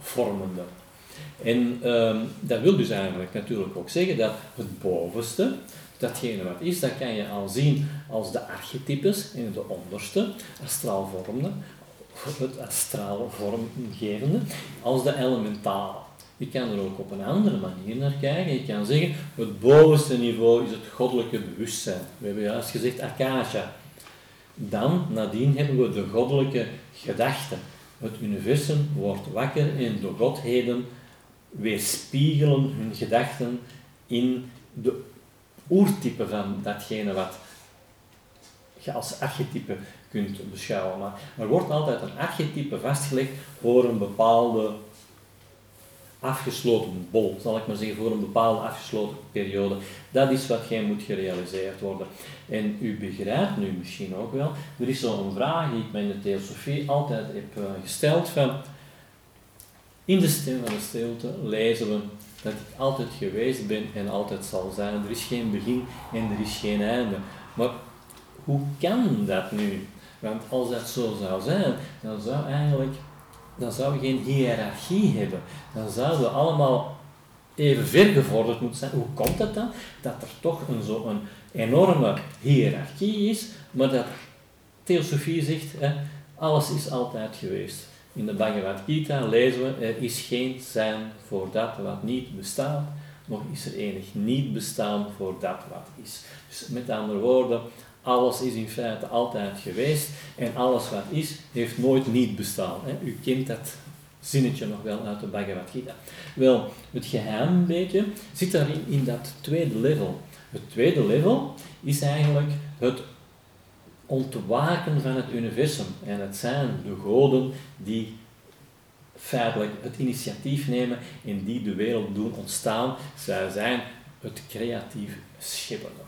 Speaker 1: vormende. En ehm, dat wil dus eigenlijk natuurlijk ook zeggen dat het bovenste, datgene wat is, dat kan je al zien als de archetypes en de onderste, astraal vormende, het astraal vormgevende, als de elementale. Je kan er ook op een andere manier naar kijken. Je kan zeggen, het bovenste niveau is het goddelijke bewustzijn. We hebben juist gezegd akasha. Dan, nadien, hebben we de goddelijke gedachte. Het universum wordt wakker en de godheden weerspiegelen hun gedachten in de oertype van datgene wat je als archetype kunt beschouwen. Maar er wordt altijd een archetype vastgelegd voor een bepaalde afgesloten bol, zal ik maar zeggen, voor een bepaalde afgesloten periode. Dat is wat jij moet gerealiseerd worden. En u begrijpt nu misschien ook wel, er is zo'n vraag die ik mij in de theosofie altijd heb eh, gesteld van, in de stem van de stilte lezen we dat ik altijd geweest ben en altijd zal zijn. Er is geen begin en er is geen einde. Maar hoe kan dat nu? Want als dat zo zou zijn, dan zou eigenlijk dan zou je geen hiërarchie hebben. Dan zouden we allemaal even vergevorderd moeten zijn. Hoe komt het dan? Dat er toch een, zo een enorme hiërarchie is, maar dat Theosofie zegt, hè, alles is altijd geweest. In de Bhagavad Gita lezen we, er is geen zijn voor dat wat niet bestaat, nog is er enig niet bestaan voor dat wat is. Dus met andere woorden, alles is in feite altijd geweest en alles wat is, heeft nooit niet bestaan. U kent dat zinnetje nog wel uit de Bhagavad Gita. Wel, het geheim een beetje zit daarin in dat tweede level. Het tweede level is eigenlijk het ontwaken van het universum. En het zijn de goden die feitelijk het initiatief nemen en die de wereld doen ontstaan. Zij zijn het creatief scheppende.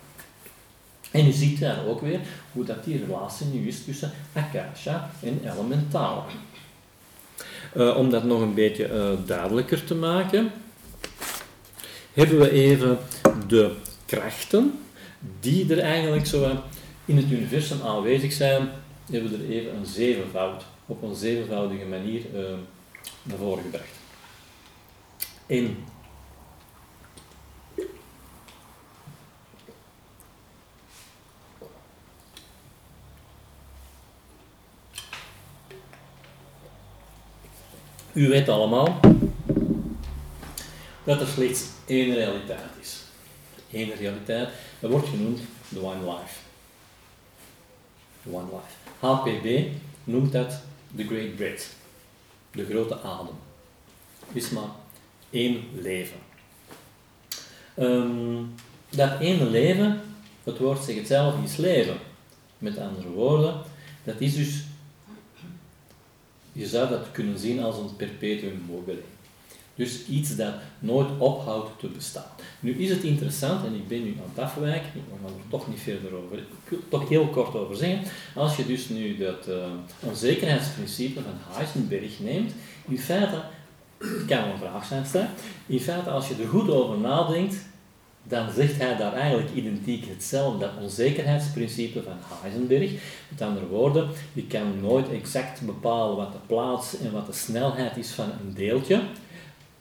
Speaker 1: En je ziet daar ook weer hoe dat die relatie nu is tussen akasha en elementaal. Uh, om dat nog een beetje uh, duidelijker te maken, hebben we even de krachten die er eigenlijk zo in het universum aanwezig zijn, hebben we er even een zevenvoud, op een zevenvoudige manier naar voren gebracht. En U weet allemaal dat er slechts één realiteit is. Eén realiteit, dat wordt genoemd the one life. The one life. HPB noemt dat the great breath, de grote adem. Is maar één leven. Um, dat ene leven, het woord zegt het zelf, is leven. Met andere woorden, dat is dus je zou dat kunnen zien als een perpetuum mobile. Dus iets dat nooit ophoudt te bestaan. Nu is het interessant, en ik ben nu aan het afwijken, ik ga er toch niet verder over, er toch heel kort over zeggen. Als je dus nu dat uh, onzekerheidsprincipe van Heisenberg neemt, in feite, het kan een vraag zijn in feite als je er goed over nadenkt, dan zegt hij daar eigenlijk identiek hetzelfde, dat onzekerheidsprincipe van Heisenberg. Met andere woorden, je kan nooit exact bepalen wat de plaats en wat de snelheid is van een deeltje.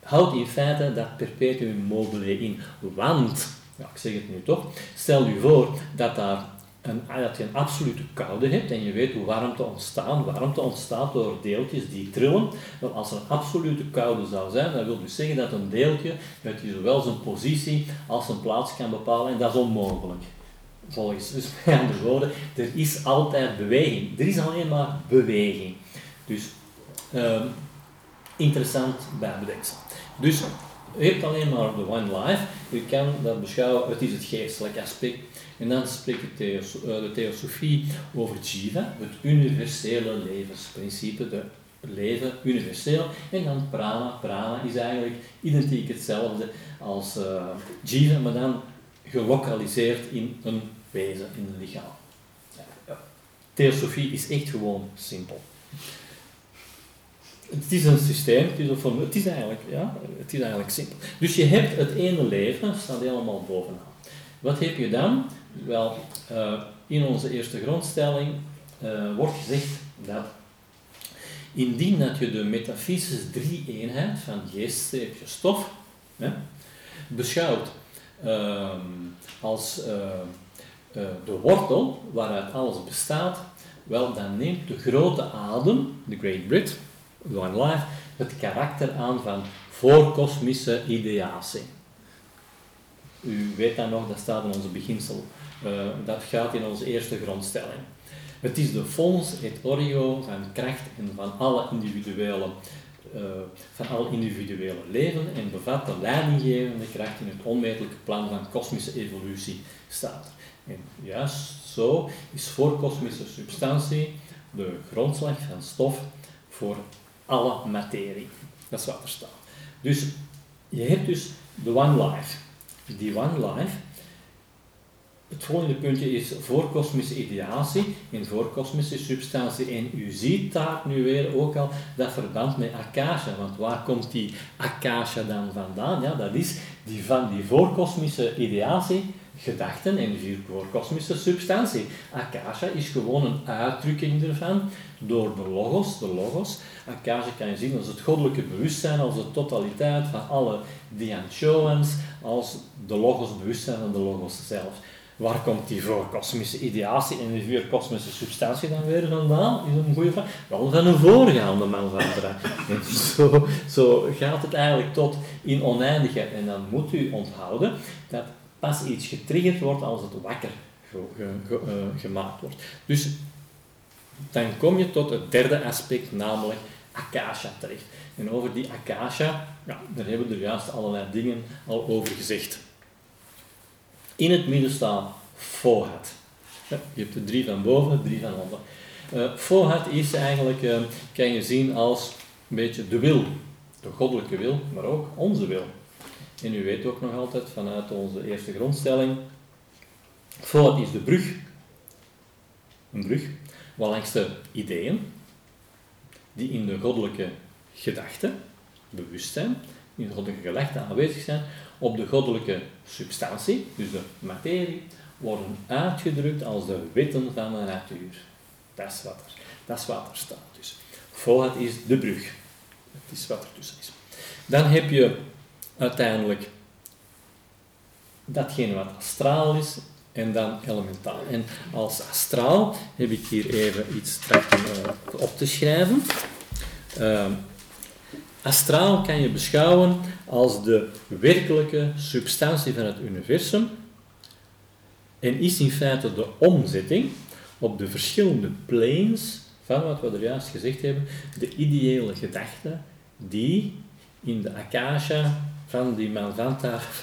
Speaker 1: Houdt in feite dat perpetuum mobile in, want ja, ik zeg het nu toch, stel je voor dat, daar een, dat je een absolute koude hebt en je weet hoe warmte ontstaat. Warmte ontstaat door deeltjes die trillen. Wel, als er een absolute koude zou zijn, dan wil dus zeggen dat een deeltje dat je zowel zijn positie als zijn plaats kan bepalen en dat is onmogelijk. Volgens dus andere woorden, er is altijd beweging. Er is alleen maar beweging. Dus um, interessant bijbedenksel. Dus je hebt alleen maar de one life. Je kan dat beschouwen, het is het geestelijke aspect. En dan spreekt de, eh, de theosofie over jiva, het universele levensprincipe, de leven universeel. En dan prana. Prana is eigenlijk identiek hetzelfde als uh, jiva, maar dan gelokaliseerd in een wezen, in een lichaam. Theosofie is echt gewoon simpel. Het is een systeem, het is, een het is, eigenlijk, ja, het is eigenlijk simpel. Dus je hebt het ene leven, staat helemaal bovenaan. Wat heb je dan? Wel, uh, in onze eerste grondstelling uh, wordt gezegd dat indien dat je de metafysische drie-eenheid van geest, streepje, stof hè, beschouwt uh, als eh, de wortel waaruit alles bestaat, wel dan neemt de grote adem, de Great Brit, One Life, het karakter aan van voorkosmische ideatie. U weet dat nog, dat staat in onze beginsel. Uh, dat gaat in onze eerste grondstelling. Het is de fons et origio van kracht en van alle individuele, uh, van alle individuele leven en bevat de leidinggevende kracht in het onmetelijke plan van kosmische evolutie staat. En juist zo is voorkosmische substantie de grondslag van stof voor alle materie. Dat is wat er staat. Dus je hebt dus de one life. Die one life, het volgende puntje is voorkosmische ideatie in voorkosmische substantie. En u ziet daar nu weer ook al dat verband met akasha. Want waar komt die akasha dan vandaan? Ja, dat is die van die voorkosmische ideatie gedachten en voor kosmische substantie. Akasha is gewoon een uitdrukking ervan door de logos. De logos, Akasha kan je zien als het goddelijke bewustzijn, als de totaliteit van alle dianchoans, als de logos bewustzijn van de logos zelf. Waar komt die voorkosmische ideatie en die voorkosmische substantie dan weer vandaan? Is een goede vraag. Wel van een voorgaande man van zo, zo gaat het eigenlijk tot in oneindigheid. En dan moet u onthouden dat pas iets getriggerd wordt als het wakker eh, gemaakt wordt. Dus dan kom je tot het derde aspect, namelijk akasha terecht. En over die akasha, daar hebben we er juist allerlei dingen al over gezegd. In het midden staat fohat. Je hebt de drie van boven, drie van onder. Uh, fohat is eigenlijk, uh, kan je zien als een beetje de wil, de goddelijke wil, maar ook onze wil. En u weet ook nog altijd vanuit onze eerste grondstelling, Fout is de brug, een brug, waar langs de ideeën, die in de goddelijke gedachte, bewustzijn, in de goddelijke gedachte aanwezig zijn, op de goddelijke substantie, dus de materie, worden uitgedrukt als de wetten van de natuur. Dat is wat er, dat wat er staat. Dus is de brug. Het is wat er tussen is. Dan heb je uiteindelijk datgene wat astraal is en dan elementaal. En als astraal heb ik hier even iets uh, op te schrijven. Uh, astraal kan je beschouwen als de werkelijke substantie van het universum en is in feite de omzetting op de verschillende planes van wat we er juist gezegd hebben, de ideële gedachten die in de akasha van die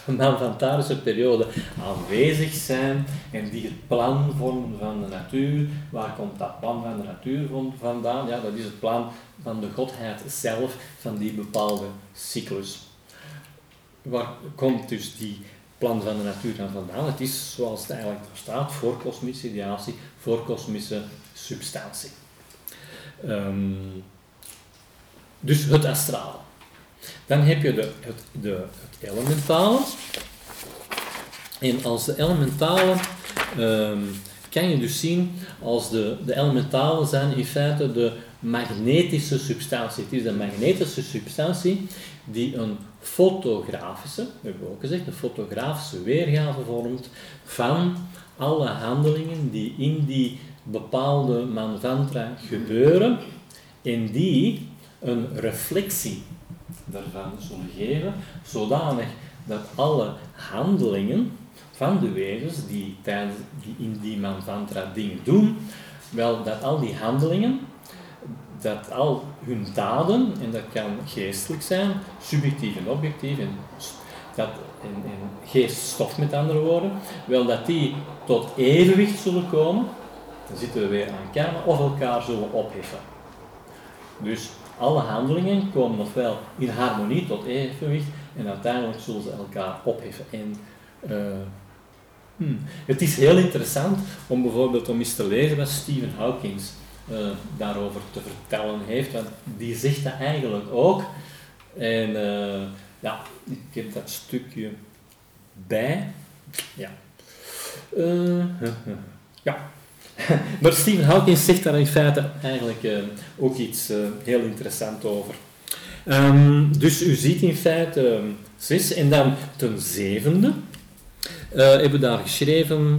Speaker 1: manvantarische periode aanwezig zijn en die het plan vormen van de natuur. Waar komt dat plan van de natuur vandaan? Ja, dat is het plan van de godheid zelf, van die bepaalde cyclus. Waar komt dus die plan van de natuur dan vandaan? Het is, zoals het eigenlijk staat, voor kosmische ideatie, voor kosmische substantie. Um, dus het astrale. Dan heb je de, het, de, elementale. En als de elementale um, kan je dus zien als de, de elementale zijn in feite de, magnetische substantie. Het is een magnetische substantie die een fotografische, hebben we ook gezegd, een fotografische weergave vormt van alle handelingen die in die bepaalde manvantra gebeuren en die een reflectie daarvan zullen geven, zodanig dat alle handelingen van de wezens die, die in die manvantra dingen doen, wel dat al die handelingen, dat al hun daden, en dat kan geestelijk zijn, subjectief en objectief, en, dat, en, en geeststof met andere woorden, wel dat die tot evenwicht zullen komen, dan zitten we weer aan kern, of elkaar zullen opheffen. Dus alle handelingen komen ofwel in harmonie tot evenwicht en uiteindelijk zullen ze elkaar opheffen. En, uh, hmm. Het is heel interessant om bijvoorbeeld om eens te lezen wat Stephen Hawking uh, daarover te vertellen heeft, want die zegt dat eigenlijk ook. En uh, ja, ik heb dat stukje bij. Ja. ja. maar Stephen Hawking zegt daar in feite eigenlijk ook iets heel interessants over. Um, dus u ziet in feite um, zes en dan ten zevende hebben we daar geschreven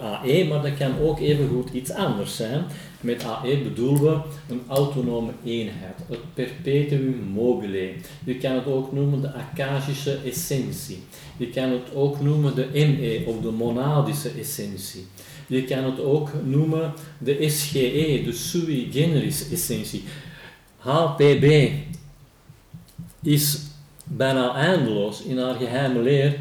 Speaker 1: AE, maar dat kan ook even goed iets anders zijn. Met AE bedoelen we een autonome eenheid, het perpetuum mobile. Je kan het ook noemen de akashische essentie. Je kan het ook noemen de ME of de monadische essentie. Je kan het ook noemen de SGE, de sui generis essentie. HPB is bijna eindeloos in haar geheime leer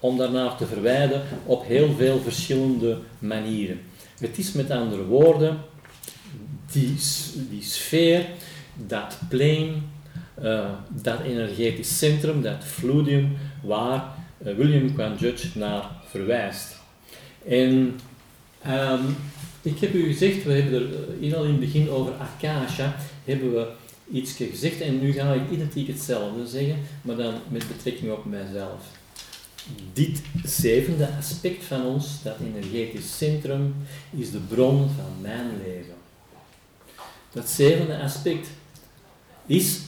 Speaker 1: om daarnaar te verwijden op heel veel verschillende manieren. Het is met andere woorden die, die sfeer, dat plane, uh, dat energetisch centrum, dat fluidium waar uh, William Quan Judge naar verwijst. En Um, ik heb u gezegd, we hebben er in al in het begin over Akasha, hebben we iets gezegd en nu ga ik identiek hetzelfde zeggen, maar dan met betrekking op mijzelf. Dit zevende aspect van ons, dat energetisch centrum, is de bron van mijn leven. Dat zevende aspect is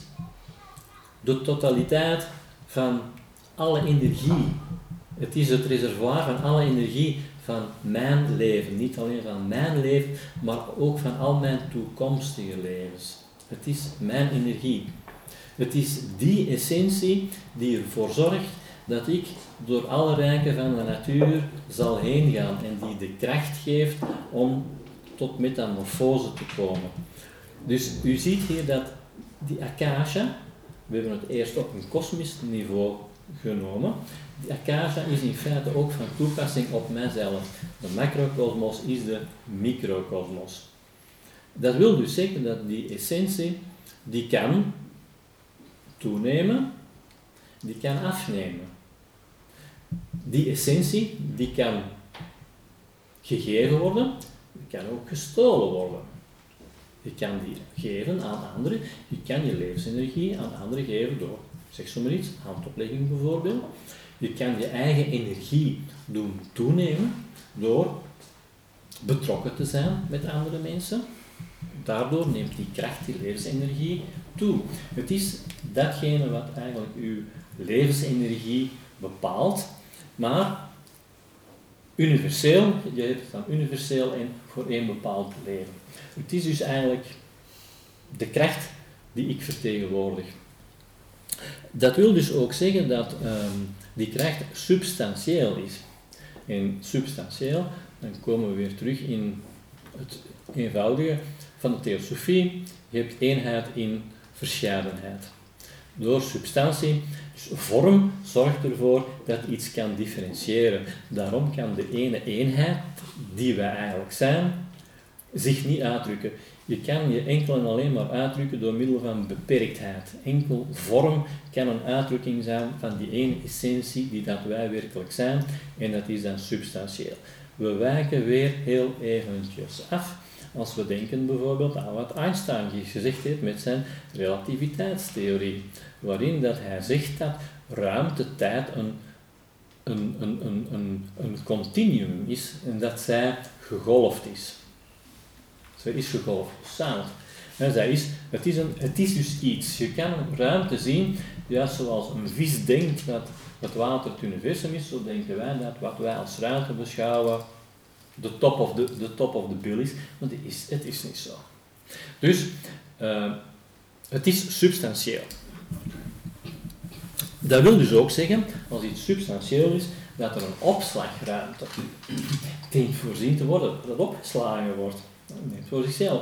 Speaker 1: de totaliteit van alle energie. Het is het reservoir van alle energie van mijn leven. Niet alleen van mijn leven, maar ook van al mijn toekomstige levens. Het is mijn energie. Het is die essentie die ervoor zorgt dat ik door alle rijken van de natuur zal heen gaan en die de kracht geeft om tot metamorfose te komen. Dus u ziet hier dat die akasha, we hebben het eerst op een kosmisch niveau genomen, Akasha is in feite ook van toepassing op mijzelf. De macrocosmos is de microcosmos. Dat wil dus zeggen dat die essentie, die kan toenemen, die kan afnemen. Die essentie, die kan gegeven worden, die kan ook gestolen worden. Je kan die geven aan anderen, je kan je levensenergie aan anderen geven door, zeg zo maar iets, handoplegging bijvoorbeeld. Je kan je eigen energie doen toenemen door betrokken te zijn met andere mensen. Daardoor neemt die kracht, die levensenergie toe. Het is datgene wat eigenlijk uw levensenergie bepaalt, maar universeel, je hebt het dan universeel en voor één bepaald leven. Het is dus eigenlijk de kracht die ik vertegenwoordig. Dat wil dus ook zeggen dat ehm, die kracht substantieel is. En substantieel, dan komen we weer terug in het eenvoudige van de theosofie. Je hebt eenheid in verscheidenheid. Door substantie, vorm, zorgt ervoor dat iets kan differentiëren. Daarom kan de ene eenheid, die wij eigenlijk zijn, zich niet uitdrukken. Je kan je enkel en alleen maar uitdrukken door middel van beperktheid. Enkel vorm kan een uitdrukking zijn van die ene essentie die dat wij werkelijk zijn, en dat is dan substantieel. We wijken weer heel eventjes af als we denken bijvoorbeeld aan wat Einstein gezegd heeft met zijn relativiteitstheorie, waarin dat hij zegt dat ruimte-tijd een, een, een, een, een, een continuum is en dat zij gegolfd is. Ze is gegolfd, samen. dat is, het, is een, het is dus iets. Je kan ruimte zien, juist zoals een vis denkt dat het water het universum is, zo denken wij dat wat wij als ruimte beschouwen de top of the, de top of the bill is, want het is, het is niet zo. Dus uh, het is substantieel. Dat wil dus ook zeggen, als iets substantieel is, dat er een opslagruimte dient voorzien te worden, dat opgeslagen wordt. Neemt voor zichzelf.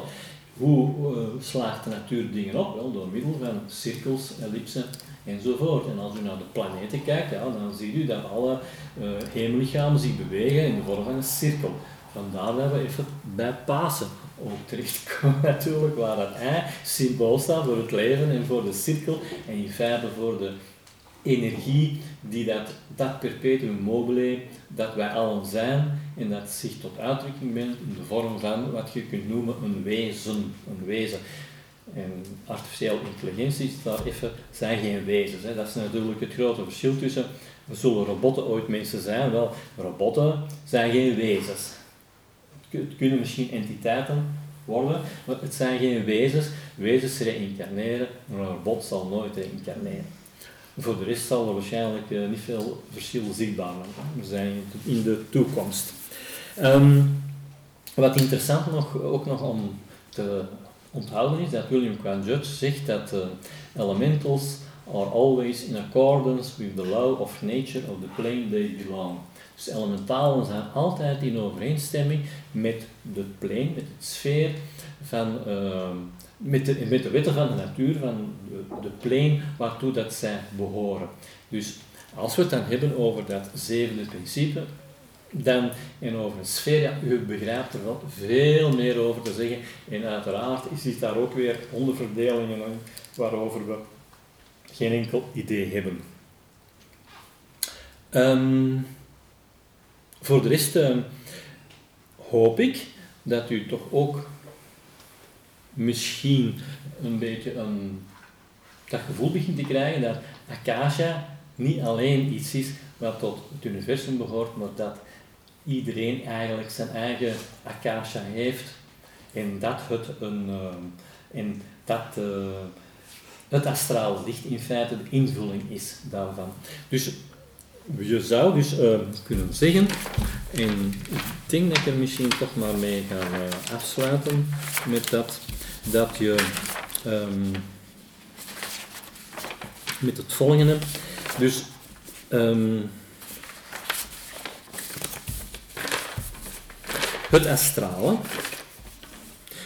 Speaker 1: Hoe uh, slaagt de natuur dingen op? Wel, door middel van cirkels, ellipsen enzovoort. En als u naar de planeten kijkt, ja, dan ziet u dat alle uh, hemellichamen zich bewegen in de vorm van een cirkel. Vandaar dat we even bij Pasen ook terechtkomen natuurlijk, waar dat ei symbool staat voor het leven en voor de cirkel en in feite voor de energie die dat, dat perpetuum mobile, dat wij allen zijn en dat zich tot uitdrukking brengt in de vorm van wat je kunt noemen een wezen, een wezen. En artificiële intelligentie daar even, zijn geen wezens. Hè. Dat is natuurlijk het grote verschil tussen, zullen robotten ooit mensen zijn? Wel, robotten zijn geen wezens. Het kunnen misschien entiteiten worden, maar het zijn geen wezens. Wezens reïncarneren, maar een robot zal nooit reïncarneren. Voor de rest zal er waarschijnlijk uh, niet veel verschil zichtbaar zijn in de toekomst. Um, wat interessant nog, ook nog om te onthouden is dat William Quine Judge zegt dat uh, elementals are always in accordance with the law of nature of the plane they belong. Dus elementalen zijn altijd in overeenstemming met de plane, met het sfeer van, uh, met, de, met de wetten van de natuur, van de, de plane waartoe dat zij behoren. Dus als we het dan hebben over dat zevende principe, dan en over een sfeer, u begrijpt er wel veel meer over te zeggen. En uiteraard is het daar ook weer onderverdelingen waarover we geen enkel idee hebben. Um, voor de rest uh, hoop ik dat u toch ook misschien een beetje een, dat gevoel begint te krijgen dat Akasha niet alleen iets is wat tot het universum behoort, maar dat iedereen eigenlijk zijn eigen Akasha heeft en dat het een uh, en dat uh, het astraal licht in feite de invulling is daarvan. Dus je zou dus uh, kunnen zeggen, en ik denk dat ik er misschien toch maar mee ga afsluiten met dat, dat je um, met het volgende, dus um, het astrale.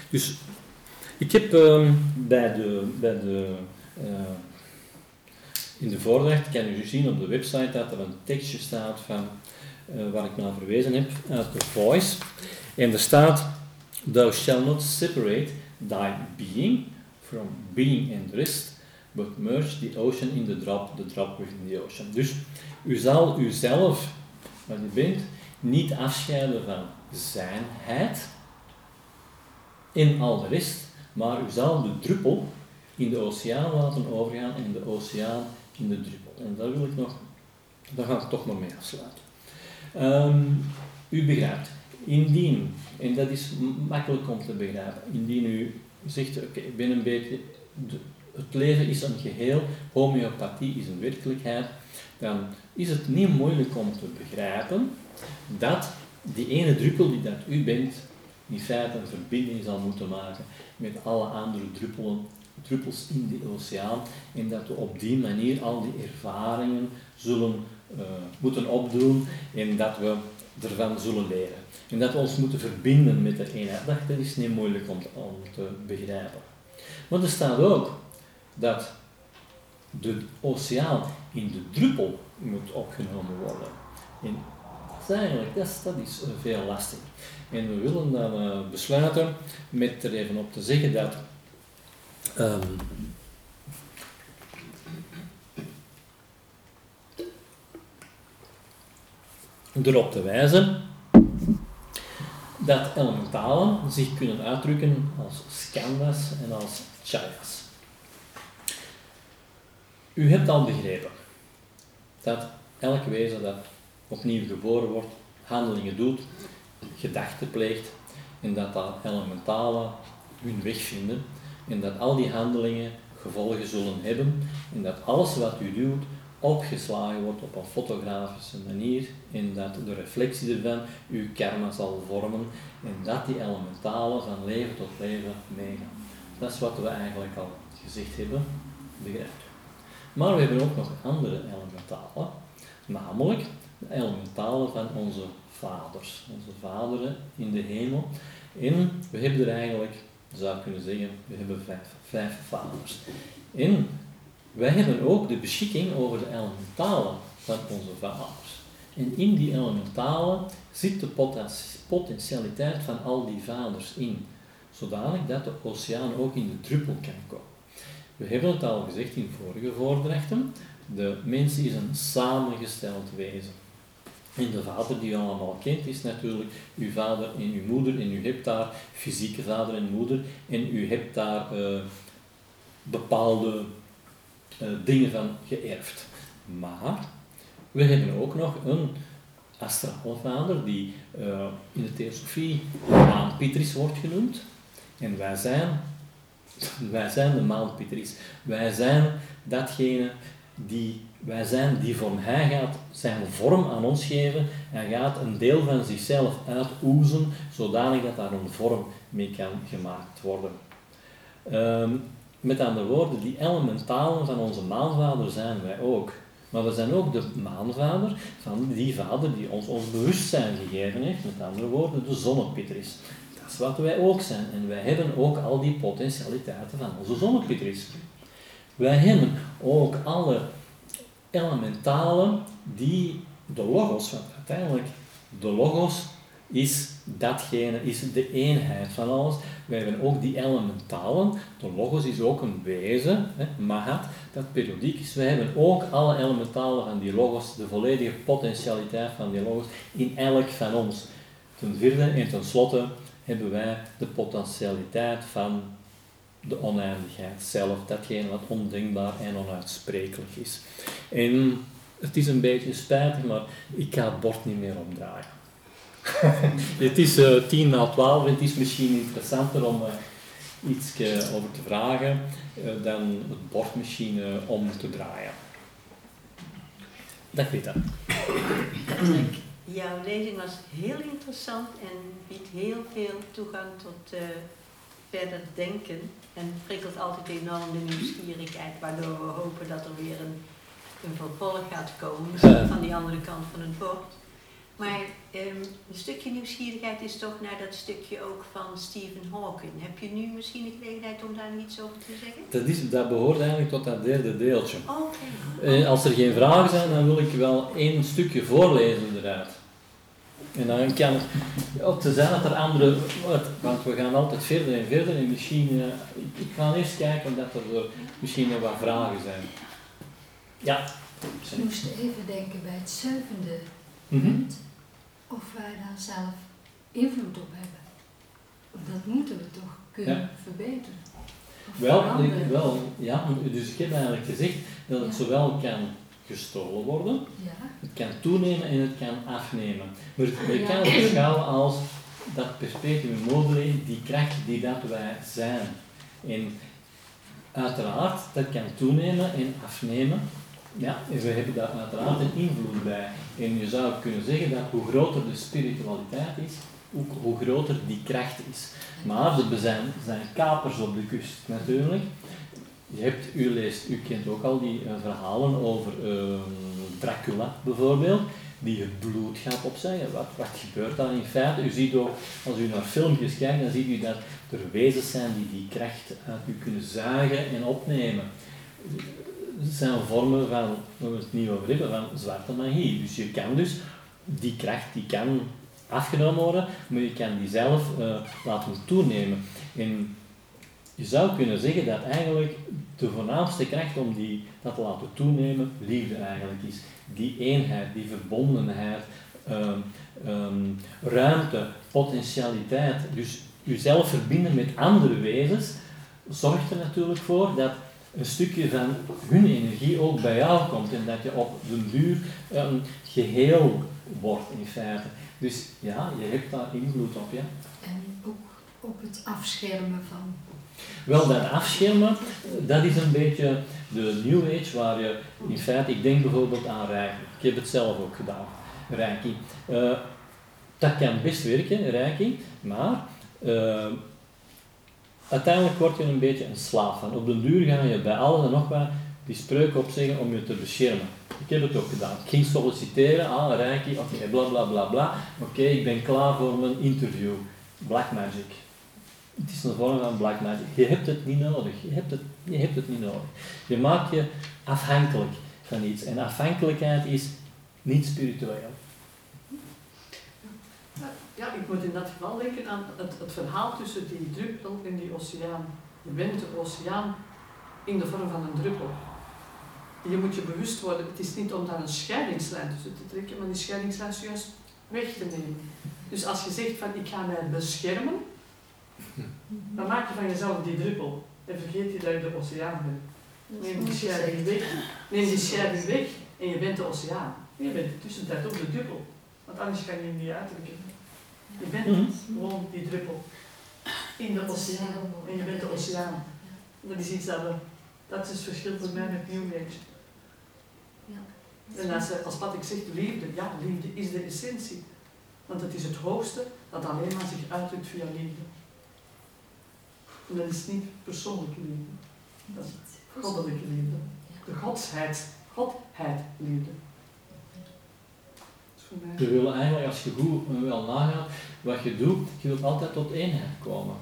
Speaker 1: Dus ik heb um, bij de, bij de uh, in de voordracht kan u zien op de website dat er een tekstje staat van, uh, waar ik naar verwezen heb, uit de Voice. En er staat, Thou shalt not separate thy being from being and rest, but merge the ocean in the drop, the drop within the ocean. Dus u zal uzelf, wat u bent, niet afscheiden van zijnheid in al de rest, maar u zal de druppel in de oceaan laten overgaan en de oceaan in de druppel. En daar wil ik nog, daar ga ik toch nog mee afsluiten. Um, u begrijpt, indien, en dat is makkelijk om te begrijpen, indien u zegt, oké, ik ben een beetje, de, het leven is een geheel, homeopathie is een werkelijkheid, dan is het niet moeilijk om te begrijpen dat die ene druppel die dat u bent, in feite een verbinding zal moeten maken met alle andere druppelen druppels in de oceaan en dat we op die manier al die ervaringen zullen uh, moeten opdoen en dat we ervan zullen leren. En dat we ons moeten verbinden met de eenheid. Dat is niet moeilijk om, om te begrijpen. Maar er staat ook dat de oceaan in de druppel moet opgenomen worden. En dat is eigenlijk dat is veel lastiger. En we willen dan uh, besluiten met er even op te zeggen dat Um, erop te wijzen dat elementalen zich kunnen uitdrukken als skandas en als chayas. U hebt al begrepen dat elk wezen dat opnieuw geboren wordt, handelingen doet, gedachten pleegt en dat dat elementalen hun weg vinden en dat al die handelingen gevolgen zullen hebben en dat alles wat u doet opgeslagen wordt op een fotografische manier en dat de reflectie ervan uw karma zal vormen en dat die elementalen van leven tot leven meegaan. Dat is wat we eigenlijk al gezegd hebben, begrijpt Maar we hebben ook nog andere elementalen, namelijk de elementalen van onze vaders, onze vaderen in de hemel. En we hebben er eigenlijk, zou kunnen zeggen, we hebben vijf, vijf vaders. En wij hebben ook de beschikking over de elementalen van onze vaders. En in die elementalen zit de potentialiteit van al die vaders in, zodanig dat de oceaan ook in de druppel kan komen. We hebben het al gezegd in vorige voordrachten, de mens is een samengesteld wezen. En de vader die u allemaal kent is natuurlijk uw vader en uw moeder. En u hebt daar fysieke vader en moeder. En u hebt daar uh, bepaalde uh, dingen van geërfd. Maar we hebben ook nog een astrale vader die uh, in de theosofie maanpitris wordt genoemd. En wij zijn, wij zijn de maanpitris. Wij zijn datgene die wij zijn die vorm. Hij gaat zijn vorm aan ons geven. Hij gaat een deel van zichzelf uitoezen, zodanig dat daar een vorm mee kan gemaakt worden. Um, met andere woorden, die elementalen van onze maanvader zijn wij ook. Maar we zijn ook de maanvader van die vader die ons ons bewustzijn gegeven heeft. Met andere woorden, de zonnepitris. Dat wat wij ook zijn. En wij hebben ook al die potentialiteiten van onze zonnepitris. Wij hebben ook alle elementalen die de logos, want uiteindelijk de logos is datgene, is de eenheid van alles. Wij hebben ook die elementalen. De logos is ook een wezen, hè, mahat, dat periodiek is. Wij hebben ook alle elementalen van die logos, de volledige potentialiteit van die logos, in elk van ons. Ten vierde en ten slotte hebben wij de potentialiteit van de oneindigheid zelf, datgene wat ondenkbaar en onuitsprekelijk is. En het is een beetje spijtig, maar ik ga het bord niet meer omdraaien. het is uh, tien na twaalf het is misschien interessanter om uh, iets over te vragen dan het bord misschien om te draaien. Dat weet ik.
Speaker 2: Jouw lezing was heel interessant en biedt heel veel toegang tot verder denken. En prikkelt altijd enorm de nieuwsgierigheid, waardoor we hopen dat er weer een, een vervolg gaat komen, van die andere kant van het bord. Maar um, een stukje nieuwsgierigheid is toch naar dat stukje ook van Stephen Hawking. Heb je nu misschien de gelegenheid om daar iets over te zeggen?
Speaker 1: Dat, is, dat behoort eigenlijk tot dat derde deeltje.
Speaker 2: Oké.
Speaker 1: Eh, als er geen vragen zijn, dan wil ik wel één stukje voorlezen eruit. En dan kan het ook te zijn dat er andere, want we gaan altijd verder en verder en misschien, uh, ik ga eerst kijken dat er misschien nog wat vragen zijn. Ja.
Speaker 3: Ik moest even denken bij het zevende mhm. punt, of wij daar zelf invloed op hebben. Dat moeten we toch kunnen verbeteren.
Speaker 1: Wel, ik, wel, ja, dus ik heb eigenlijk gezegd dat het zowel kan gestolen worden. Ja. Het kan toenemen en het kan afnemen. Maar je kan het beschouwen als dat perpetuum mobile, die kracht die dat wij zijn. En uiteraard, dat kan toenemen en afnemen. Ja, en we hebben daar uiteraard een invloed bij. En je zou kunnen zeggen dat hoe groter de spiritualiteit is, ook hoe groter die kracht is. Maar er zijn, zijn kapers op de kust natuurlijk. Je hebt, u leest, u kent ook al die uh, verhalen over uh, Dracula bijvoorbeeld, die het bloed gaat opzeggen. Wat, wat gebeurt dan in feite? U ziet ook, als u naar filmpjes kijkt, dan ziet u dat er wezens zijn die die kracht uit u kunnen zuigen en opnemen. Zijn vormen van, we het niet over van zwarte magie. Dus je kan dus, die kracht die kan afgenomen worden, maar je kan die zelf uh, laten toenemen. En je zou kunnen zeggen dat eigenlijk de voornaamste kracht om die, dat te laten toenemen, liefde eigenlijk is. Die eenheid, die verbondenheid, um, um, ruimte, potentialiteit. Dus jezelf verbinden met andere wezens zorgt er natuurlijk voor dat een stukje van hun energie ook bij jou komt en dat je op de duur een geheel wordt in feite. Dus ja, je hebt daar invloed op, ja.
Speaker 3: En ook op het afschermen van
Speaker 1: Wel, dat afschermen, dat is een beetje de New Age waar je in feite, ik denk bijvoorbeeld aan Reiki. Ik heb het zelf ook gedaan, Reiki. Uh, dat kan best werken, Reiki, maar uh, uiteindelijk word je een beetje een slaaf van. Op den duur ga je bij alles en nog wat die spreuken opzeggen om je te beschermen. Ik heb het ook gedaan. Ik ging solliciteren, ah, Reiki, oké, okay, bla bla bla bla. Oké, ik ben klaar voor mijn interview. Black Magic. Het is een vorm van black magic. Je hebt het niet nodig. Je hebt het, je hebt het niet nodig. Je maakt je afhankelijk van iets. En afhankelijkheid is niet spiritueel.
Speaker 4: Ja, ik moet in dat geval denken aan het, het verhaal tussen die druppel en die oceaan. Je bent de oceaan in de vorm van een druppel. Je moet je bewust worden, het is niet om daar een scheidingslijn tussen te trekken, maar die scheidingslijn juist weg te nemen. Dus als je zegt van ik ga mij beschermen, dan maak je van jezelf die druppel en vergeet je dat je de oceaan bent. Neem die scheiding weg, neem die scheiding weg en je bent de oceaan. Je bent tussentijd ook de druppel, want anders kan je niet uitdrukken. Je bent mhm. gewoon die druppel in de oceaan en je bent de oceaan. Dat is iets dat we, dat is het verschil voor mij met New Age. En als, als wat ik zeg, liefde, ja, liefde is de essentie. Want het is het hoogste dat alleen maar zich uitdrukt via liefde. En dat is niet persoonlijke liefde. Dat is goddelijke liefde. De godsheid, godheid liefde.
Speaker 1: Je wil eigenlijk, als je goed wel nagaat wat je doet, je wilt altijd tot eenheid komen.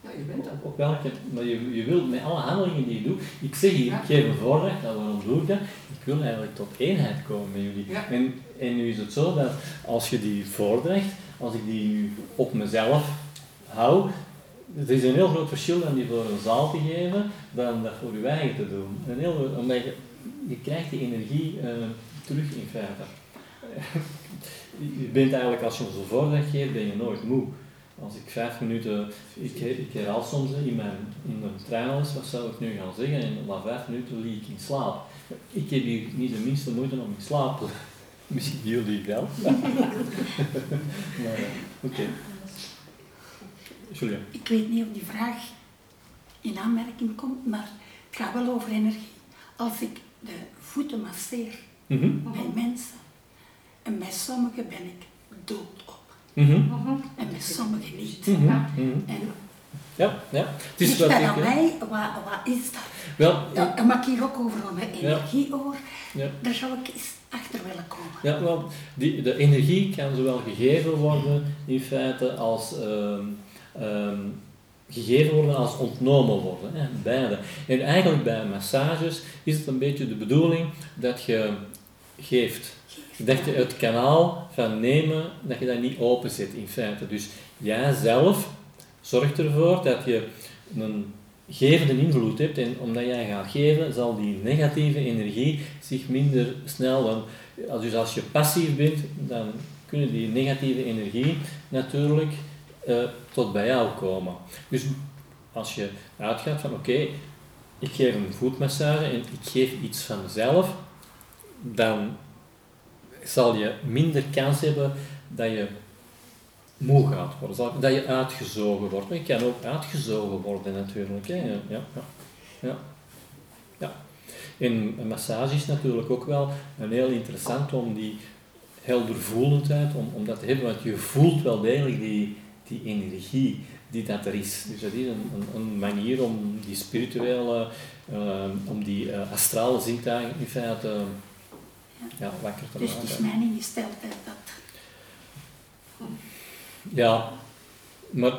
Speaker 4: Ja, je bent dat.
Speaker 1: Op, welke, maar je, je wilt met alle handelingen die je doet, ik zeg hier, ik geef een voorrecht, en waarom doe ik dat? Ik wil eigenlijk tot eenheid komen met jullie. En, en nu is het zo dat als je die voordracht, als ik die op mezelf hou, het is een heel groot verschil dan die voor een zaal te geven, dan dat voor je eigen te doen. Een heel, omdat je, je krijgt die energie uh, terug in feite. Je bent eigenlijk, als je een zo'n voordracht geeft, ben je nooit moe. Als ik vijf minuten, ik, ik herhaal soms in mijn, in mijn treinles, wat zou ik nu gaan zeggen, en na vijf minuten lieg ik in slaap. Ik heb hier niet de minste moeite om in slaap te Misschien jullie wel. maar, oké. Julia.
Speaker 5: Ik weet niet of die vraag in aanmerking komt, maar het gaat wel over energie. Als ik de voeten masseer mm bij mensen, en bij sommigen ben ik doodop. Mm En bij sommigen niet.
Speaker 1: Mhm. En ja, ja.
Speaker 5: Het is dat aan mij, wat, wat is dat? Wel, ja, mag ik hier ook over mijn energie over? Ja. Daar zou ik eens achter willen komen.
Speaker 1: Ja, wel, die, de energie kan zowel gegeven worden in feite als uh, um, gegeven worden als ontnomen worden. Hè, beide. En eigenlijk bij massages is het een beetje de bedoeling dat je geeft. Dat je het kanaal van nemen, dat je dat niet open zet in feite. Dus jij zelf zorgt ervoor dat je een gevende invloed hebt en omdat jij gaat geven, zal die negatieve energie zich minder snel, want dus als je passief bent, dan kunnen die negatieve energie natuurlijk uh, tot bij jou komen. Dus als je uitgaat van oké, ik geef een voetmassage en ik geef iets van mezelf, dan zal je minder kans hebben dat je moe gaat worden, dat je uitgezogen wordt. Maar je kan ook uitgezogen worden natuurlijk. Hè. Ja, ja, ja. ja. En massage is natuurlijk ook wel een heel interessant om die heldervoelendheid, om, om dat te hebben, want je voelt wel degelijk die, die energie die dat er is. Dus dat is een, een, manier om die spirituele, uh, om die uh, astrale zintuigen in feite ja, wakker te
Speaker 5: dus maken. Dus het is mijn ingesteldheid dat...
Speaker 1: Ja, maar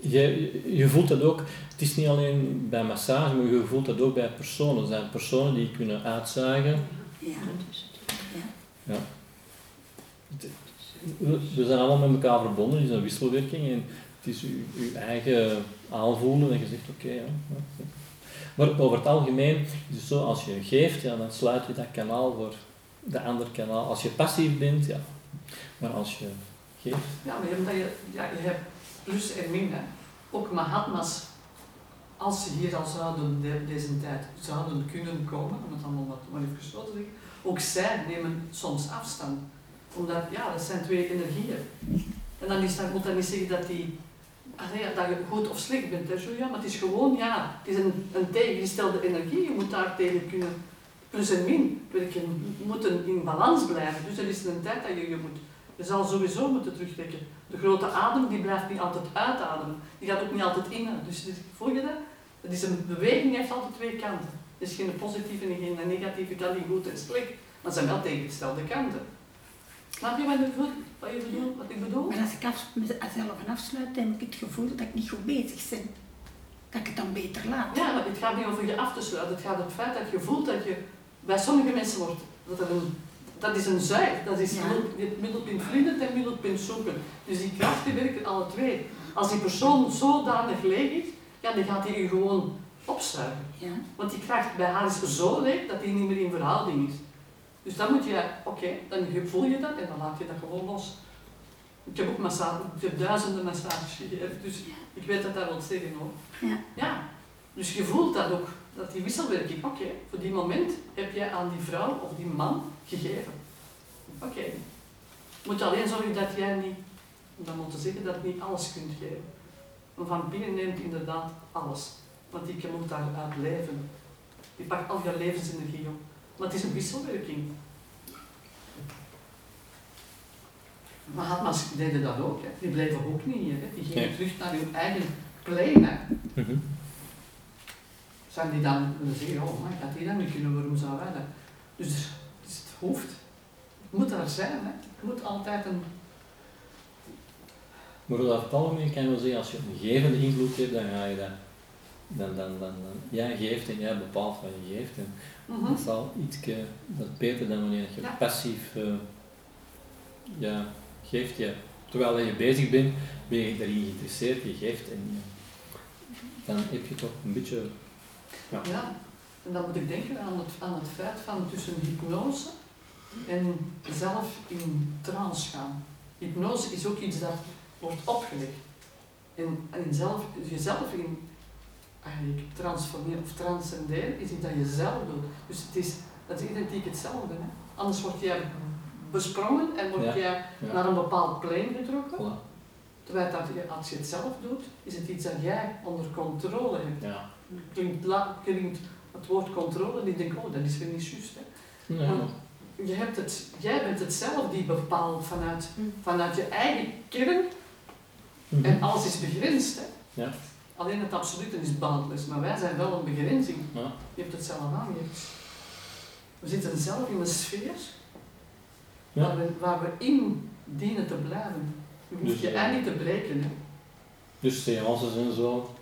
Speaker 1: je, je voelt dat ook, het is niet alleen bij massage, maar je voelt dat ook bij personen. Er zijn personen die kunnen uitzuigen. Ja. ja. We zijn allemaal met elkaar verbonden, het is een wisselwerking en het is je, je eigen aanvoelen en je zegt oké. ja, maar over het algemeen het zo, als je geeft, ja, dan sluit je dat kanaal voor de andere kanaal. Als je passief bent, ja. Maar als je geeft...
Speaker 4: Ja, maar je, ja, je hebt plus en min. Hè. Ook Mahatma's, als ze hier al zouden de, deze tijd zouden kunnen komen, om het allemaal wat maar even gesloten te ook zij nemen soms afstand omdat, ja, dat zijn twee energieën. En dan is dat, moet dat niet zeggen dat die Ja, dat je goed of slecht bent, hè, Julia, maar het is gewoon, ja, het is een, een tegengestelde energie. Je moet daar tegen kunnen, plus en min, je moet in balans blijven. Dus er is een tijd dat je je moet, je zal sowieso moeten terugtrekken. De grote adem, die blijft niet altijd uitademen. Die gaat ook niet altijd in. Dus volg je dat? Dat is een beweging heeft altijd twee kanten. Er is geen positieve en geen negatieve kant, niet goed en slecht. Maar ze zijn wel tegengestelde kanten. Snap je wat ik bedoel? Wat, je bedoelt, wat ik bedoel?
Speaker 5: Maar als ik af, mezelf afsluit, dan heb ik het gevoel dat ik niet goed bezig ben. Dat ik het dan beter laat.
Speaker 4: Ja, maar het gaat niet over je af te sluiten. Het gaat om het feit dat je voelt dat je bij sommige mensen wordt, dat een dat is een zuig. Dat is ja. het middelpunt vliedend en middelpunt zoeken. Dus die krachten werken alle twee. Als die persoon zodanig leeg is, ja, dan gaat hij je gewoon opzuigen.
Speaker 5: Ja.
Speaker 4: Want die kracht bij haar is zo leeg dat hij niet meer in verhouding is. Dus dan moet je, oké, dan voel je dat en dan laat je dat gewoon los. Ik heb ook massage, ik heb duizenden massages gegeven, dus ik weet dat dat wil zeggen hoor.
Speaker 5: Ja.
Speaker 4: ja. Dus je voelt dat ook, dat die wisselwerking, oké, voor die moment heb jij aan die vrouw of die man gegeven. Oké. Okay. Moet alleen zorgen dat jij niet, dan moet zeggen dat je niet alles kunt geven. Een vampier neemt inderdaad alles, want die moet daaruit leven. Die pakt al je levensenergie op. Maar het is een wisselwerking. Maar Hatmas deden dat ook. Hè. Die bleven ook niet hier. Hè. Die gingen terug naar hun eigen plane. Mm -hmm. Zijn die dan zeggen, oh man, ik had die dan niet kunnen, waarom zou wij dat? Dus het, is het hoofd. Het moet daar zijn. Hè. Het moet altijd een...
Speaker 1: Maar over het algemeen kan je wel zeggen, als je een gevende invloed hebt, dan ga je dat... Dan, dan, dan, dan, jij geeft en jij bepaalt wat je geeft. En -hmm. Dat is al iets dat beter dan wanneer je passief uh, ja, geeft. Je, terwijl je bezig bent, ben je erin geïnteresseerd, je geeft en dan heb je toch een beetje.
Speaker 4: Ja. ja. en dan moet ik denken aan het, aan het feit van tussen hypnose en zelf in trance gaan. Hypnose is ook iets dat wordt opgelegd. En, en zelf, jezelf in eigenlijk transformeren of transcenderen is iets dat je zelf doet. Dus het is, dat is identiek hetzelfde. Hè? Anders word jij besprongen en word ja. jij naar een bepaald plein getrokken. Terwijl dat je, als je het zelf doet, is het iets dat jij onder controle hebt.
Speaker 1: Ja.
Speaker 4: Klinkt, klinkt het woord controle en ik denk, oh, dat is weer niet juist. Hè? je hebt het, jij bent het zelf die bepaalt vanuit, hm. vanuit je eigen kern mm -hmm. en alles is begrensd. Hè?
Speaker 1: Ja.
Speaker 4: Alleen het absolute is boundless, maar wij zijn wel een begrenzing.
Speaker 1: Ja.
Speaker 4: Je hebt het zelf aangegeven. We zitten zelf in een sfeer
Speaker 1: ja.
Speaker 4: waar, we, waar we in dienen te blijven. Je hoeft dus, je ei niet te breken. Hè.
Speaker 1: Dus seances en zo,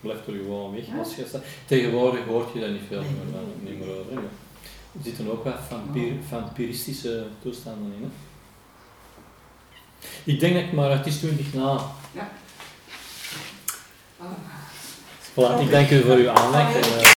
Speaker 1: blijft er gewoon weg ja. als je staat. Tegenwoordig hoort je daar niet veel meer, niet meer over. Hè. Er zitten ook wat vampir, vampiristische toestanden in. Hè. Ik denk dat ik maar, het is 20 na.
Speaker 4: Ja.
Speaker 1: Voilà, ik dank u voor uw aandacht.